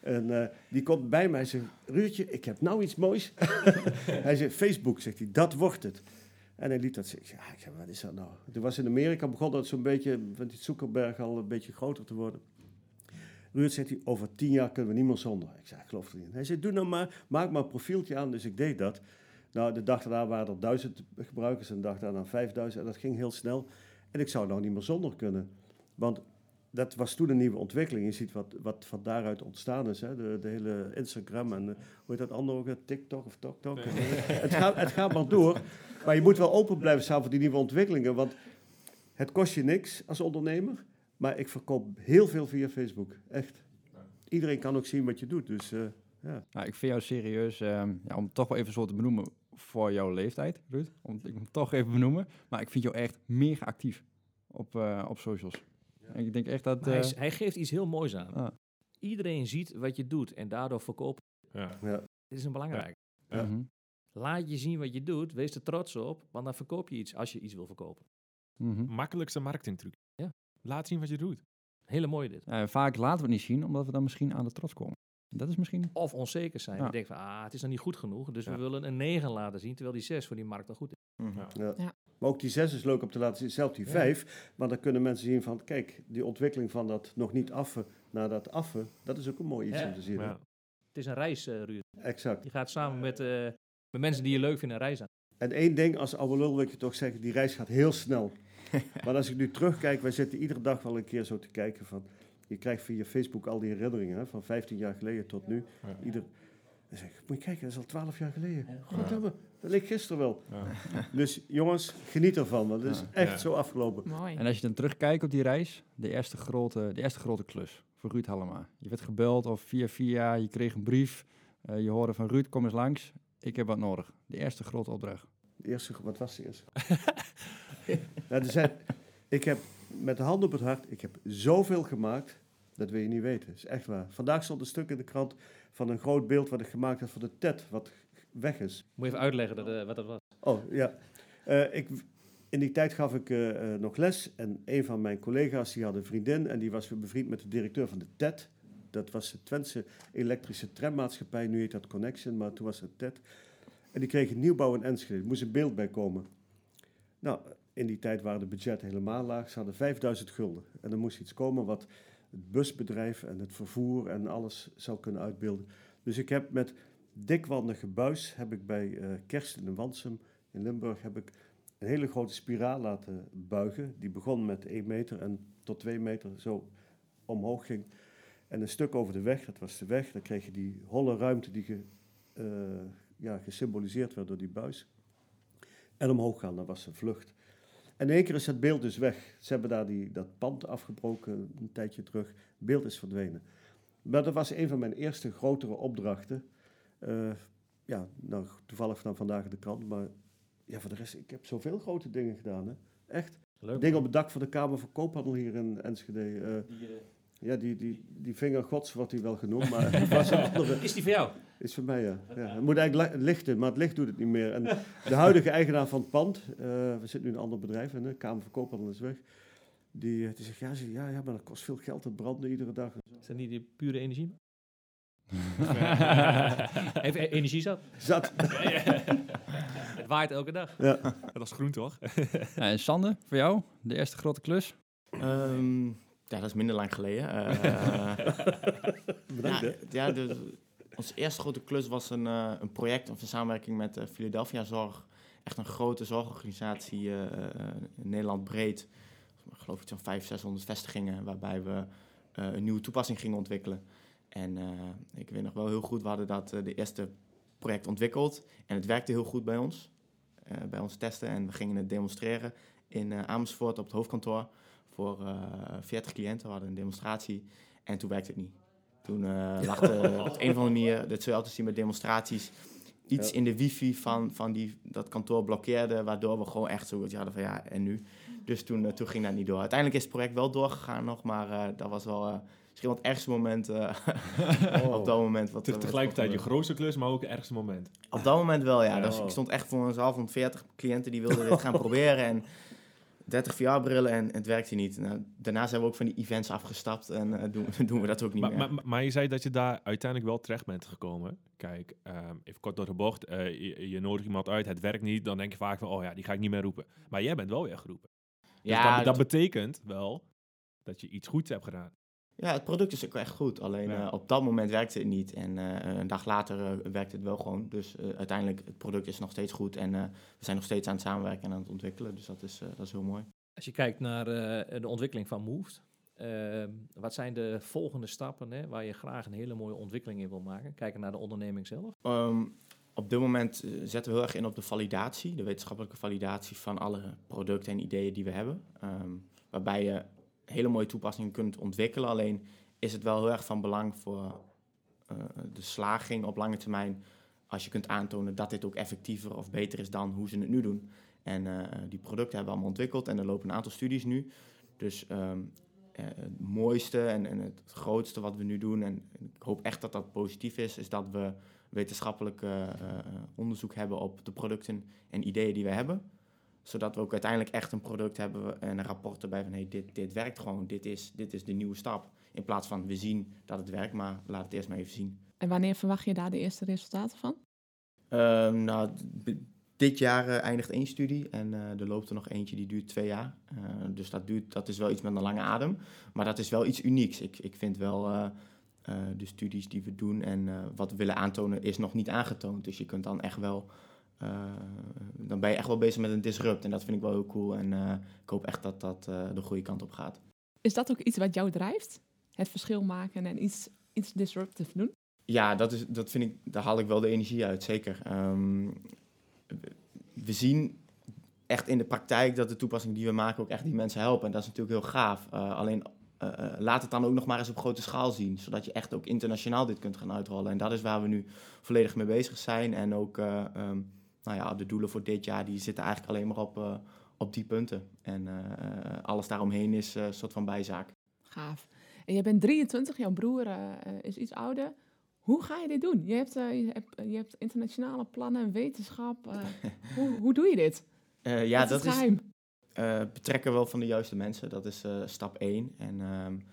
En eh, die komt bij mij en zegt, Ruurtje, ik heb nou iets moois. *laughs* hij zegt, Facebook, zegt hij, dat wordt het. En hij liet dat zeggen. Ja, ik zeg, wat is dat nou? Toen was in Amerika, begon dat zo'n beetje, van die Zuckerberg al een beetje groter te worden. Ruud zegt hij, over tien jaar kunnen we niet meer zonder. Ik ik geloof er niet. Hij zei, doe nou maar, maak maar een profieltje aan. Dus ik deed dat. Nou, de dag daarna waren er duizend gebruikers en de dag daarna vijfduizend. En dat ging heel snel. En ik zou nou niet meer zonder kunnen. Want dat was toen een nieuwe ontwikkeling. Je ziet wat, wat van daaruit ontstaan is. Hè? De, de hele Instagram en eh, hoe heet dat andere ook? eh, TikTok of TokTok? het, gaat, het gaat maar door. Maar je moet wel open blijven staan voor die nieuwe ontwikkelingen. Want het kost je niks als ondernemer. Maar ik verkoop heel veel via Facebook. Echt. Iedereen kan ook zien wat je doet. Dus eh, ja. Nou, ik vind jou serieus, ehm, ja, om het toch wel even zo te benoemen voor jouw leeftijd, Ruud. Om, ik moet het toch even benoemen. Maar ik vind jou echt mega actief op, eh, op socials. En ik denk echt dat... Hij, eh, is- hij geeft iets heel moois aan. Ah. Iedereen ziet wat je doet en daardoor verkopen. Ja. Dit is een belangrijk. Ja. mhm, Laat je zien wat je doet, wees er trots op, want dan verkoop je iets als je iets wil verkopen. mhm. Makkelijkste marketingtruc. Ja. Laat zien wat je doet. Hele mooi dit. Eh, vaak laten we het niet zien, omdat we dan misschien aan de trots komen. Dat is misschien... Of onzeker zijn. Ja. Je denkt van, ah, het is nog niet goed genoeg, dus Ja. we willen een 9 laten zien, terwijl die 6 voor die markt al goed is. Mhm. Ja. Ja. Ja. Maar ook die zes is leuk om te laten zien, zelfs die Ja. vijf. Maar dan kunnen mensen zien van, kijk, die ontwikkeling van dat nog niet affen naar dat affen, dat is ook een mooi iets Ja. om te zien. Het is een reis, eh Ruud. Exact. Je gaat samen met, eh, met mensen die je leuk vinden een reis aan. En één ding, als oude lul wil ik je toch zeggen, die reis gaat heel snel. *laughs* maar als ik nu terugkijk, wij zitten iedere dag wel een keer zo te kijken van... Je krijgt via Facebook al die herinneringen hè, van 15 jaar geleden tot nu. Ja. Ieder, dan zeg ik, moet je kijken, dat is al 12 jaar geleden. Goddamme, dat leek gisteren wel. Ja. Dus jongens, geniet ervan, want het is Ja. echt Ja. zo afgelopen. Mooi. En als je dan terugkijkt op die reis, de eerste grote, de eerste grote klus voor Ruud Hallema. Je werd gebeld of via via, je kreeg een brief. eh, je hoorde van Ruud, kom eens langs. Ik heb wat nodig. De eerste grote opdracht. De eerste, wat was de eerste? *laughs* nou, er zijn, ik heb met de hand op het hart, ik heb zoveel gemaakt, dat wil je niet weten. Dat is echt waar. Vandaag stond een stuk in de krant van een groot beeld wat ik gemaakt heb voor de TED, wat weg is. Moet je even uitleggen dat, eh, wat dat was. Oh, ja. Eh, ik, in die tijd gaf ik eh, nog les en een van mijn collega's die had een vriendin en die was bevriend met de directeur van de TED. Dat was de Twentse elektrische trammaatschappij, nu heet dat Connection, maar toen was het TED. En die kreeg een nieuwbouw in Enschede, er moest een beeld bij komen. Nou, in die tijd waren de budgetten helemaal laag, ze hadden 5000 gulden. En er moest iets komen wat het busbedrijf en het vervoer en alles zou kunnen uitbeelden. Dus ik heb met dikwandige buis, heb ik bij eh Kersten in Wansum in Limburg heb ik een hele grote spiraal laten buigen. Die begon met 1 meter en tot 2 meter zo omhoog ging. En een stuk over de weg, dat was de weg. Dan kreeg je die holle ruimte die ge, eh, ja, gesymboliseerd werd door die buis. En omhoog gaan, dat was een vlucht. En in één keer is het beeld dus weg. Ze hebben daar die, dat pand afgebroken een tijdje terug. Het beeld is verdwenen. Maar dat was een van mijn eerste grotere opdrachten. Eh, ja, nou, toevallig dan vandaag in de krant, maar ja, voor de rest, ik heb zoveel grote dingen gedaan, hè. Echt. Leuk. Ding op het dak van de Kamer van Koophandel hier in Enschede. eh, ja, die, die, die vinger gods wordt hij wel genoemd, maar het was een *laughs* andere. Is die voor jou? Is voor mij, ja. ja. Het moet eigenlijk li- lichten, maar het licht doet het niet meer. En de huidige eigenaar van het pand, eh, we zitten nu in een ander bedrijf, en de Kamer van Koophandel is weg. Die, eh, die zegt, ja, ze- ja, ja, maar dat kost veel geld, het branden iedere dag. Is dat niet die pure energie? *laughs* Even e- energie zat. Zat. *laughs* Het waait elke dag. Ja. Dat is groen, toch? Ja, en Sander, voor jou, de eerste grote klus. Ehm, ja, dat is minder lang geleden. Eh, *laughs* Bedankt, ja, de, onze eerste grote klus was een, eh, een project of een samenwerking met eh, Philadelphia Zorg. Echt een grote zorgorganisatie, in Nederland breed. Ik geloof iets van 500, 600 vestigingen, waarbij we een nieuwe toepassing gingen ontwikkelen. En ik weet nog wel heel goed, we hadden dat de eerste project ontwikkeld. En het werkte heel goed bij ons, bij ons testen. En we gingen het demonstreren in Amersfoort op het hoofdkantoor voor eh 40 cliënten. We hadden een demonstratie en toen werkte het niet. Toen eh lag er op een of andere manier, dat zul je altijd zien met demonstraties, iets Ja. in de wifi van, van die, dat kantoor blokkeerde, waardoor we gewoon echt zo hadden van ja, en nu? Dus toen, eh, toen ging dat niet door. Uiteindelijk is het project wel doorgegaan nog, maar eh, dat was wel eh, misschien wel het ergste moment eh, *laughs* op dat moment. Wat, Te- eh, wat Tegelijkertijd je grootste klus, maar ook het ergste moment. Op dat moment wel, ja. Ja. Dus ik stond echt voor een zaal van 40 cliënten die wilden dit gaan *laughs* proberen. En 30 VR-brillen en het werkte niet. Nou, daarna zijn we ook van die events afgestapt en eh, doen, *laughs* doen we dat ook niet Maar, meer. maar, maar- maar je zei dat je daar uiteindelijk wel terecht bent gekomen. Kijk, ehm, even kort door de bocht. eh, je, je nodigt iemand uit, het werkt niet. Dan denk je vaak van, oh ja, die ga ik niet meer roepen. Maar jij bent wel weer geroepen. Dus ja, dat, dat het, betekent wel dat je iets goeds hebt gedaan. Ja, het product is ook echt goed. Alleen Ja. eh, op dat moment werkte het niet. En eh, een dag later eh, werkte het wel gewoon. Dus eh, uiteindelijk, het product is nog steeds goed. En eh, we zijn nog steeds aan het samenwerken en aan het ontwikkelen. Dus dat is, eh, dat is heel mooi. Als je kijkt naar eh, de ontwikkeling van Moved, eh, wat zijn de volgende stappen hè, waar je graag een hele mooie ontwikkeling in wil maken? Kijken naar de onderneming zelf. Ehm, op dit moment zetten we heel erg in op de validatie, de wetenschappelijke validatie van alle producten en ideeën die we hebben. Ehm, waarbij je hele mooie toepassingen kunt ontwikkelen. Alleen is het wel heel erg van belang voor eh, de slaging op lange termijn. Als je kunt aantonen dat dit ook effectiever of beter is dan hoe ze het nu doen. En eh, die producten hebben we allemaal ontwikkeld en er lopen een aantal studies nu. Dus ehm, eh, het mooiste en, en het grootste wat we nu doen, en ik hoop echt dat dat positief is, is dat we wetenschappelijk onderzoek hebben op de producten en ideeën die we hebben. Zodat we ook uiteindelijk echt een product hebben en een rapport erbij van hey, dit, dit werkt gewoon, dit is, dit is de nieuwe stap. In plaats van we zien dat het werkt, maar laat het eerst maar even zien. En wanneer verwacht je daar de eerste resultaten van? Ehm, nou, dit jaar eh, eindigt één studie en eh, er loopt er nog eentje die duurt twee jaar. Eh, dus dat, duurt, dat is wel iets met een lange adem. Maar dat is wel iets unieks. Ik, ik vind wel de studies die we doen en wat we willen aantonen is nog niet aangetoond. Dus je kunt dan echt wel, dan ben je echt wel bezig met een disrupt. En dat vind ik wel heel cool. En eh, ik hoop echt dat dat eh, de goede kant op gaat. Is dat ook iets wat jou drijft? Het verschil maken en iets, iets disruptief doen? Ja, dat, is, dat vind ik, daar haal ik wel de energie uit, zeker. Ehm, we zien echt in de praktijk dat de toepassingen die we maken ook echt die mensen helpen. En dat is natuurlijk heel gaaf. Uh, alleen uh, laat het dan ook nog maar eens op grote schaal zien. Zodat je echt ook internationaal dit kunt gaan uitrollen. En dat is waar we nu volledig mee bezig zijn. En ook uh, um, nou ja, de doelen voor dit jaar, die zitten eigenlijk alleen maar op, uh, op die punten. En uh, alles daaromheen is een soort van bijzaak. Gaaf. En je bent 23, jouw broer is iets ouder. Hoe ga je dit doen? Je hebt, je hebt, je hebt internationale plannen, wetenschap. Uh, *laughs* hoe, hoe doe je dit? Ja, dat is, betrekken wel van de juiste mensen. Dat is stap 1. En um,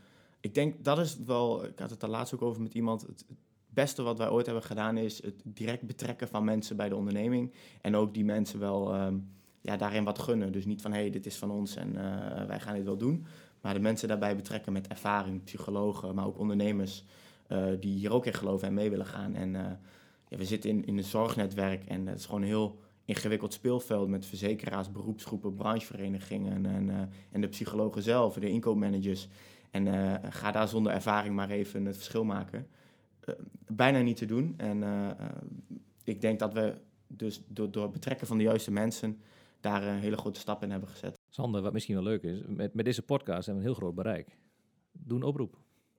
ik denk dat is wel, ik had het daar laatst ook over met iemand. Het beste wat wij ooit hebben gedaan is het direct betrekken van mensen bij de onderneming. En ook die mensen wel um, ja, daarin wat gunnen. Dus niet van hé, hey, dit is van ons en wij gaan dit wel doen. Maar de mensen daarbij betrekken met ervaring, psychologen, maar ook ondernemers uh, die hier ook in geloven en mee willen gaan. En uh, ja, we zitten in, in een zorgnetwerk en het is gewoon een heel ingewikkeld speelveld met verzekeraars, beroepsgroepen, brancheverenigingen en, en de psychologen zelf, de inkoopmanagers. En ga daar zonder ervaring maar even het verschil maken. Bijna niet te doen. En ik denk dat we dus door, door het betrekken van de juiste mensen daar een hele grote stap in hebben gezet. Sander, wat misschien wel leuk is, met, met deze podcast hebben we een heel groot bereik. Doe een oproep.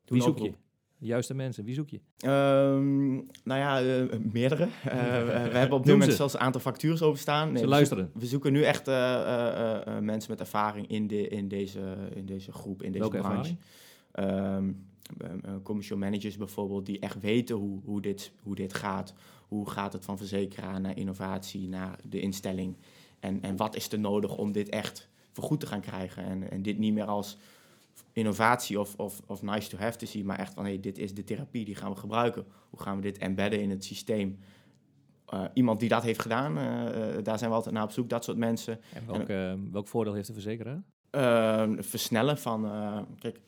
Doe Wie zoek oproep. je? De juiste mensen, wie zoek je? Um, nou ja, uh, meerdere. Uh, *laughs* we *laughs* hebben op dit moment zelfs een aantal factures openstaan. Nee, Ze luisteren. We zoeken nu echt uh, mensen met ervaring in, de, in, deze, in deze groep, in deze Welke branche. Um, commercial managers bijvoorbeeld, die echt weten hoe, hoe, dit, hoe dit gaat. Hoe gaat het van verzekeraar naar innovatie, naar de instelling. En, en wat is er nodig om dit echt vergoed te gaan krijgen. En, en dit niet meer als innovatie of, of, of nice to have te zien, maar echt van hey, dit is de therapie, die gaan we gebruiken. Hoe gaan we dit embedden in het systeem? Uh, iemand die dat heeft gedaan, uh, daar zijn we altijd naar op zoek, dat soort mensen. En welk, en, uh, welk voordeel heeft de verzekeraar? versnellen van, kijk,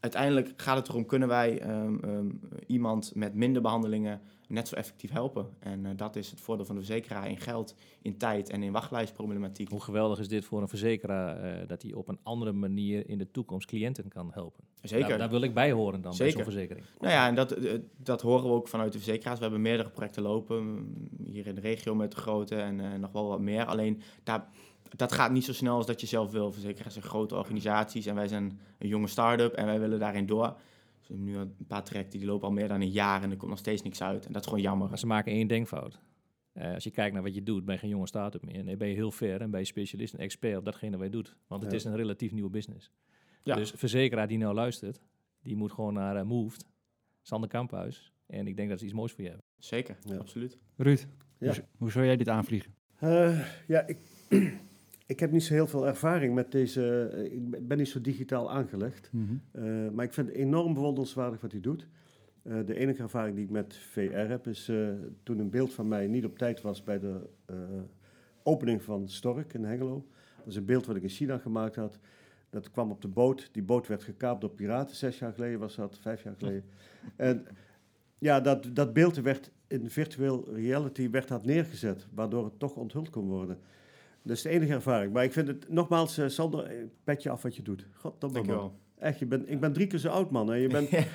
uiteindelijk gaat het erom, kunnen wij um, um, iemand met minder behandelingen net zo effectief helpen. En uh, dat is het voordeel van de verzekeraar in geld, in tijd en in wachtlijstproblematiek. Hoe geweldig is dit voor een verzekeraar uh, dat hij op een andere manier in de toekomst cliënten kan helpen? Zeker. Daar, daar wil ik bij horen dan, Zeker. bij zo'n verzekering. Nou ja, en dat, uh, dat horen we ook vanuit de verzekeraars. We hebben meerdere projecten lopen, hier in de regio met de grote en nog wel wat meer. Alleen daar dat gaat niet zo snel als dat je zelf wil. Verzekeraars zijn grote organisaties en wij zijn een jonge start-up en wij willen daarin door. Dus we hebben nu een paar trajecten die lopen al meer dan een jaar en er komt nog steeds niks uit. En dat is gewoon jammer. Maar ze maken één denkfout. Uh, als je kijkt naar wat je doet, ben je geen jonge start-up meer. Nee, ben je heel ver en ben je specialist en expert op datgene wat je doet. Want het ja. is een relatief nieuwe business. Ja. Dus verzekeraar die nou luistert, die moet gewoon naar uh, Moved, Sander Kamphuis. En ik denk dat ze iets moois voor je hebben. Zeker, ja. absoluut. Ruud, hoe, hoe zou jij dit aanvliegen? Uh, ja, ik... *clears throat* Ik heb niet zo heel veel ervaring met deze. Ik ben niet zo digitaal aangelegd. Mm -hmm. uh, maar ik vind het enorm bewonderenswaardig wat hij doet. Uh, de enige ervaring die ik met VR heb is uh, toen een beeld van mij niet op tijd was bij de opening van Stork in Hengelo. Dat is een beeld wat ik in China gemaakt had. Dat kwam op de boot. Die boot werd gekaapt door piraten. Zes jaar geleden was dat, vijf jaar geleden. *laughs* En ja, dat, dat beeld werd in virtual reality werd dat neergezet, waardoor het toch onthuld kon worden. Dat is de enige ervaring. Maar ik vind het, nogmaals, uh, Sander, petje af wat je doet. God, je wel. Echt, je bent, ik ben drie keer zo oud, man. En je bent, *laughs* ja.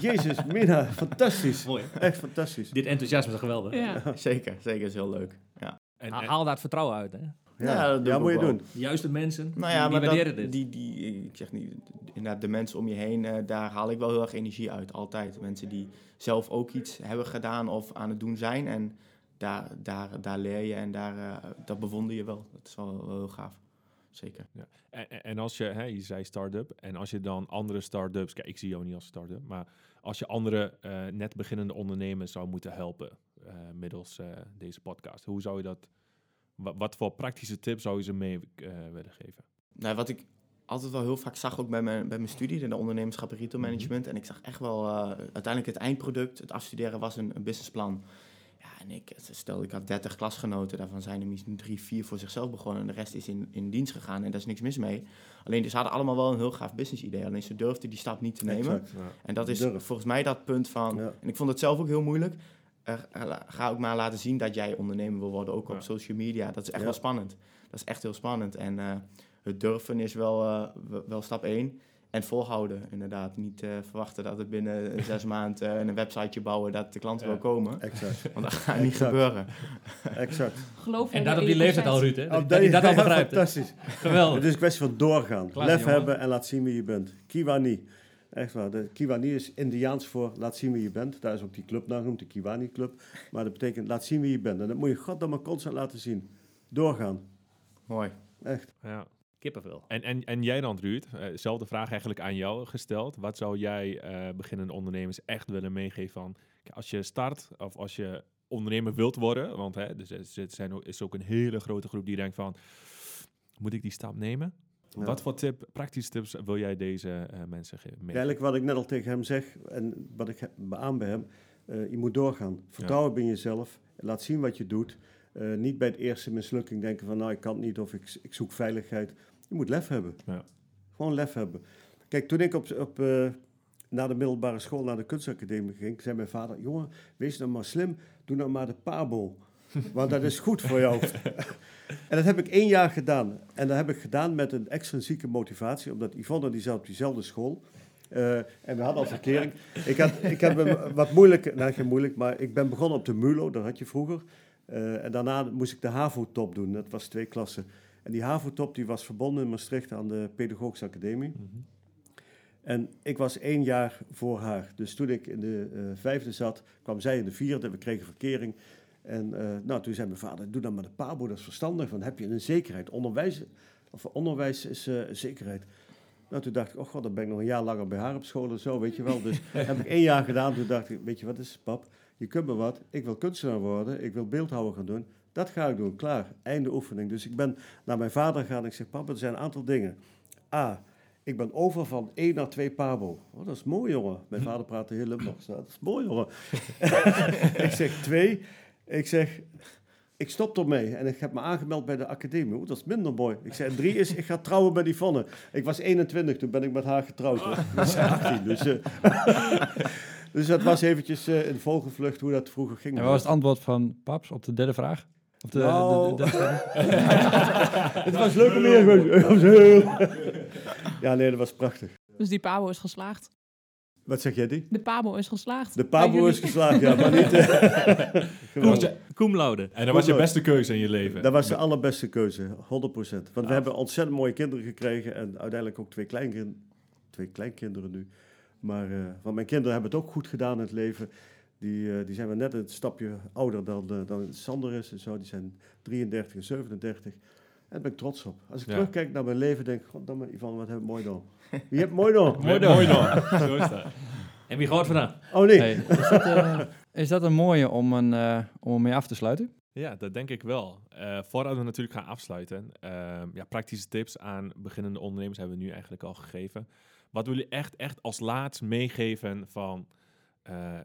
Jezus, Mina, fantastisch. *laughs* Mooi. Echt fantastisch. Dit enthousiasme is geweldig. Ja. *laughs* zeker, zeker, is heel leuk. Ja. En, en, haal daar het vertrouwen uit, hè? Ja, ja, dat ja moet je wel. doen. De juiste mensen, nou ja, die, die maar waarderen dat, dit. Die, die, ik zeg niet, inderdaad, de mensen om je heen, uh, daar haal ik wel heel erg energie uit. Altijd. Mensen die zelf ook iets hebben gedaan of aan het doen zijn. En daar, daar, daar leer je en daar, uh, dat bewonder je wel. Dat is wel, wel heel gaaf. Zeker. Ja. En, en als je, hè, je zei start-up, en als je dan andere start-ups, kijk, ik zie jou niet als start-up, maar als je andere uh, net beginnende ondernemers zou moeten helpen uh, middels deze podcast, hoe zou je dat, wat, wat voor praktische tips zou je ze mee willen geven? Nou, wat ik altijd wel heel vaak zag, ook bij mijn, bij mijn studie, in de ondernemerschap en retail management, mm -hmm. en ik zag echt wel, uiteindelijk het eindproduct, het afstuderen was een, een businessplan en ik, stel, ik had 30 klasgenoten, daarvan zijn er misschien drie, vier voor zichzelf begonnen. En de rest is in, in dienst gegaan en daar is niks mis mee. Alleen ze hadden allemaal wel een heel gaaf business idee. Alleen ze durfden die stap niet te nemen. Exact. Ja. En dat is Durf. volgens mij dat punt van. Ja. En ik vond het zelf ook heel moeilijk. Ga ook maar laten zien dat jij ondernemer wil worden, ook Ja. op social media. Dat is echt wel spannend. Dat is echt heel spannend. En eh, het durven is wel, eh, wel- wel stap één. En volhouden, inderdaad. Niet eh, verwachten dat het binnen *laughs* zes maanden eh, een websiteje bouwen dat de klanten Ja. wel komen. Exact, *laughs* Want dat gaat niet gebeuren. exact. Geloof En dat op in die je leeftijd al. Ruud, hè? Dat hij dat al begrijpt. Fantastisch. Geweldig. Het is een kwestie van doorgaan. Klaar, Lef jongen. hebben en laat zien wie je bent. Kiwani. Echt waar. De Kiwani is Indiaans voor laat zien wie je bent. Daar is ook die club naar genoemd, de Kiwani Club. Maar dat betekent laat zien wie je bent. En dat moet je goddamme constant laten zien. Doorgaan. Mooi. Echt. Ja. Kippenvel. En, en, en jij dan, Ruud? Eh, Zelfde vraag eigenlijk aan jou gesteld. Wat zou jij eh, beginnende ondernemers echt willen meegeven van... kijk, Als je start of als je ondernemer wilt worden... want hè, dus er zijn ook, is ook een hele grote groep die denkt van... moet ik die stap nemen? Ja. Wat voor tip, praktische tips wil jij deze eh, mensen geven? Ja, Eigenlijk wat ik net al tegen hem zeg en wat ik beaam bij hem. eh, je moet doorgaan. Vertrouwen in jezelf. Laat zien wat je doet. Eh, niet bij het eerste mislukking denken van nou ik kan het niet of ik, ik zoek veiligheid. Je moet lef hebben. Ja. Gewoon lef hebben. Kijk, toen ik op, op, eh, naar de middelbare school, naar de kunstacademie ging, zei mijn vader, jongen, wees nou maar slim, doe nou maar de pabo. Want dat is goed voor jou. *laughs* en dat heb ik één jaar gedaan. En dat heb ik gedaan met een extrinsieke motivatie, omdat Yvonne die zat op diezelfde school. Eh, en we hadden al verkering. Ik, had, ik heb wat moeilijk, nou geen moeilijk, maar ik ben begonnen op de MULO, dat had je vroeger. Eh, en daarna moest ik de HAVO-top doen, dat was twee klassen. En die HAVO-top die was verbonden in Maastricht aan de Pedagogische Academie. Mhm. En ik was één jaar voor haar. Dus toen ik in de eh, vijfde zat, kwam zij in de vierde. We kregen verkering. En eh, nou, toen zei mijn vader, doe dan maar de pabo, dat is verstandig. Dan heb je een zekerheid. Onderwijs, of onderwijs is eh, zekerheid. Nou, toen dacht ik, oh god, dan ben ik nog een jaar langer bij haar op school en zo, weet je wel. Dus *laughs* heb ik één jaar gedaan. Toen dacht ik, weet je wat is, pap? Je kunt me wat. Ik wil kunstenaar worden. Ik wil beeldhouwer gaan doen. Dat ga ik doen. Klaar. Einde oefening. Dus ik ben naar mijn vader gegaan. Ik zeg, papa, er zijn een aantal dingen. A, ik ben over van 1 naar 2 pabo. Oh, dat is mooi, jongen. Mijn vader praatte heel Limburgs. Dat is mooi, jongen. *laughs* ik zeg 2. Ik zeg, ik stop ermee. En ik heb me aangemeld bij de academie. Oeh, dat is minder mooi. Ik zei, 3 is, ik ga trouwen met Yvonne. Ik was 21, toen ben ik met haar getrouwd. Hoor. Ik was 18, dus... dus dat was eventjes eh, in vogelvlucht hoe dat vroeger ging. En wat was het antwoord van Paps op de derde vraag? Op de, Nou. de- de- de- *laughs* *laughs* Het was leuk om hier Ja, nee, dat was prachtig. Dus die pabo is geslaagd. Wat zeg jij, die? De pabo is geslaagd. De pabo is geslaagd, ja, maar niet... *laughs* eh, Cum laude. En dat was je beste keuze in je leven? Dat was de allerbeste keuze, 100%. Want we hebben ontzettend mooie kinderen gekregen en uiteindelijk ook twee, kleinkin twee kleinkinderen nu. Maar eh, want mijn kinderen hebben het ook goed gedaan in het leven. Die, eh, die zijn wel net een stapje ouder dan, eh, dan Sander is en zo. Die zijn 33 en 37. En daar ben ik trots op. Als ik Ja. terugkijk naar mijn leven, denk ik, goddamme, Ivan, wat hebben we mooi dan. Wie hebt mooi dan? *laughs* Mooi, mooi dan. *laughs* Zo is dat. En wie gaat vandaan? Oh nee. Hey, is, dat, eh, is dat een mooie om, een, eh, om mee af te sluiten? Ja, dat denk ik wel. Eh, voordat we natuurlijk gaan afsluiten, ehm, ja, praktische tips aan beginnende ondernemers hebben we nu eigenlijk al gegeven. Wat wil je echt, echt als laatst meegeven van eh,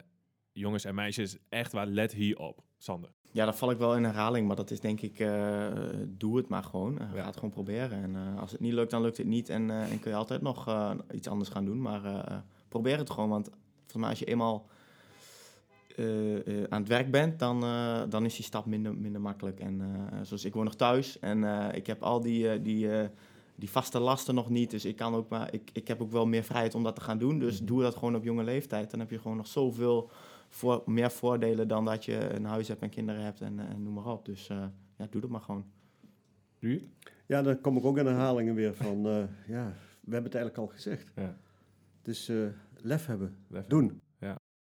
jongens en meisjes, echt waar, let hier op. Sander. Ja, daar val ik wel in herhaling, maar dat is denk ik, eh, doe het maar gewoon. Eh, Ja. Ga het gewoon proberen. En eh, als het niet lukt, dan lukt het niet. En, en kun je altijd nog iets anders gaan doen. Maar probeer het gewoon, want volgens mij als je eenmaal aan het werk bent, dan, dan is die stap minder, minder makkelijk. En zoals ik woon nog thuis en ik heb al die, die, die vaste lasten nog niet. Dus ik, kan ook maar, ik, ik heb ook wel meer vrijheid om dat te gaan doen. Dus doe dat gewoon op jonge leeftijd. Dan heb je gewoon nog zoveel voor, meer voordelen dan dat je een huis hebt en kinderen hebt en, eh, en noem maar op. Dus eh, ja, doe dat maar gewoon. Ja, dan kom ik ook in herhalingen weer van, eh, ja, we hebben het eigenlijk al gezegd. Ja. Dus eh, lef hebben, Lef. doen.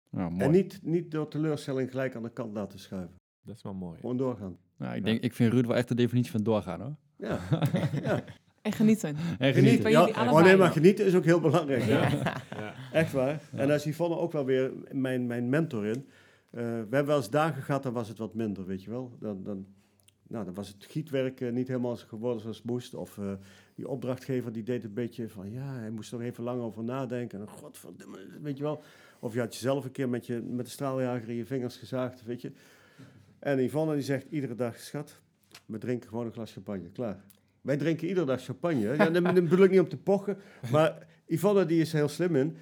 Nou, mooi. En niet, niet door teleurstelling gelijk aan de kant laten schuiven. Dat is wel mooi. Gewoon doorgaan. Nou, ik, denk, ik vind Ruud wel echt de definitie van doorgaan hoor. Ja, *laughs* ja. En genieten. En genieten. Ja, oh nee, maar genieten is ook heel belangrijk. Ja. Ja. Echt waar. En daar is Yvonne ook wel weer mijn, mijn mentor in. Eh, we hebben wel eens dagen gehad, dan was het wat minder, weet je wel. Dan, dan, nou, dan was het gietwerk eh, niet helemaal geworden zoals het moest. Of eh, die opdrachtgever die deed een beetje van, ja, hij moest er even lang over nadenken. En godverdomme, weet je wel. Of je had jezelf een keer met, je, met de straaljager in je vingers gezaagd, weet je. En Yvonne die zegt iedere dag, schat, we drinken gewoon een glas champagne. Klaar. Wij drinken iedere dag champagne. Ja, dan, dan bedoel ik niet om te pochen. Maar Yvonne die is er heel slim in.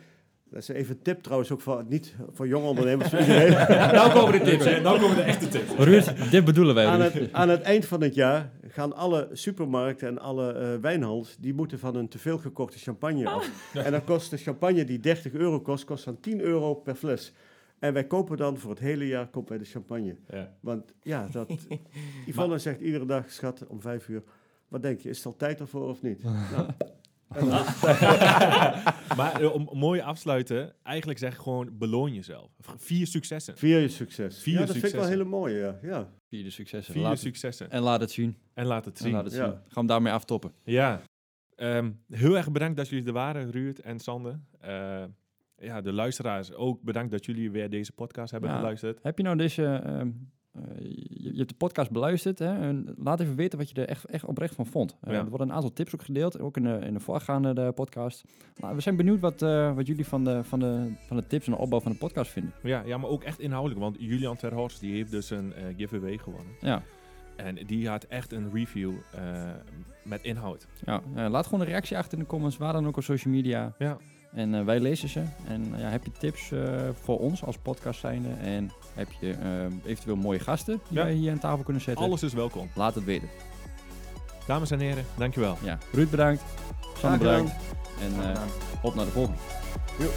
Dat is even een tip trouwens ook voor, niet voor jonge ondernemers. *laughs* nou komen de tips, hè. Nou komen de echte tips. Ruud, dit bedoelen wij. aan, het, aan het eind van het jaar gaan alle supermarkten en alle eh, wijnhandels... die moeten van hun teveel gekochte champagne af. En dan kost de champagne die 30 euro kost, kost dan 10 euro per fles. En wij kopen dan voor het hele jaar kopen wij de champagne. Ja. Want ja, dat, *laughs* Yvonne zegt iedere dag, schat, om vijf uur... Wat denk je, is het al tijd ervoor of niet? *laughs* Nou, *laughs* *laughs* Maar eh, om mooi afsluiten, eigenlijk zeg ik gewoon beloon jezelf. Vier successen. vier je succes. Vier ja, dat vind ik wel hele mooie, ja. ja. Vierde successen. Vier Laat- successen. En laat het zien. En laat het En zien. laat het Ja. zien. Gaan we hem daarmee aftoppen. Ja. Ehm, heel erg bedankt dat jullie er waren, Ruud en Sander. Eh, ja, de luisteraars ook bedankt dat jullie weer deze podcast hebben Ja. geluisterd. Heb je nou deze... ehm, eh, je, je hebt de podcast beluisterd. Hè? En laat even weten wat je er echt, echt oprecht van vond. Eh, Ja. Er worden een aantal tips ook gedeeld. Ook in de, in de voorgaande de podcast. Nou, we zijn benieuwd wat, eh, wat jullie van de, van, de, van de tips en de opbouw van de podcast vinden. Ja, ja, maar ook echt inhoudelijk, want Julian Terhorst die heeft dus een eh, giveaway gewonnen. Ja. En die had echt een review eh, met inhoud. Ja, eh, laat gewoon een reactie achter in de comments, waar dan ook op social media. Ja. En eh, wij lezen ze. En eh, ja, heb je tips eh, voor ons als podcast zijnde? En heb je eventueel mooie gasten die Ja. wij hier aan tafel kunnen zetten? Alles is welkom. Laat het weten. Dames en heren, dankjewel. Ja. Ruud bedankt. Gedaan. bedankt. En eh, op naar de volgende. Joep.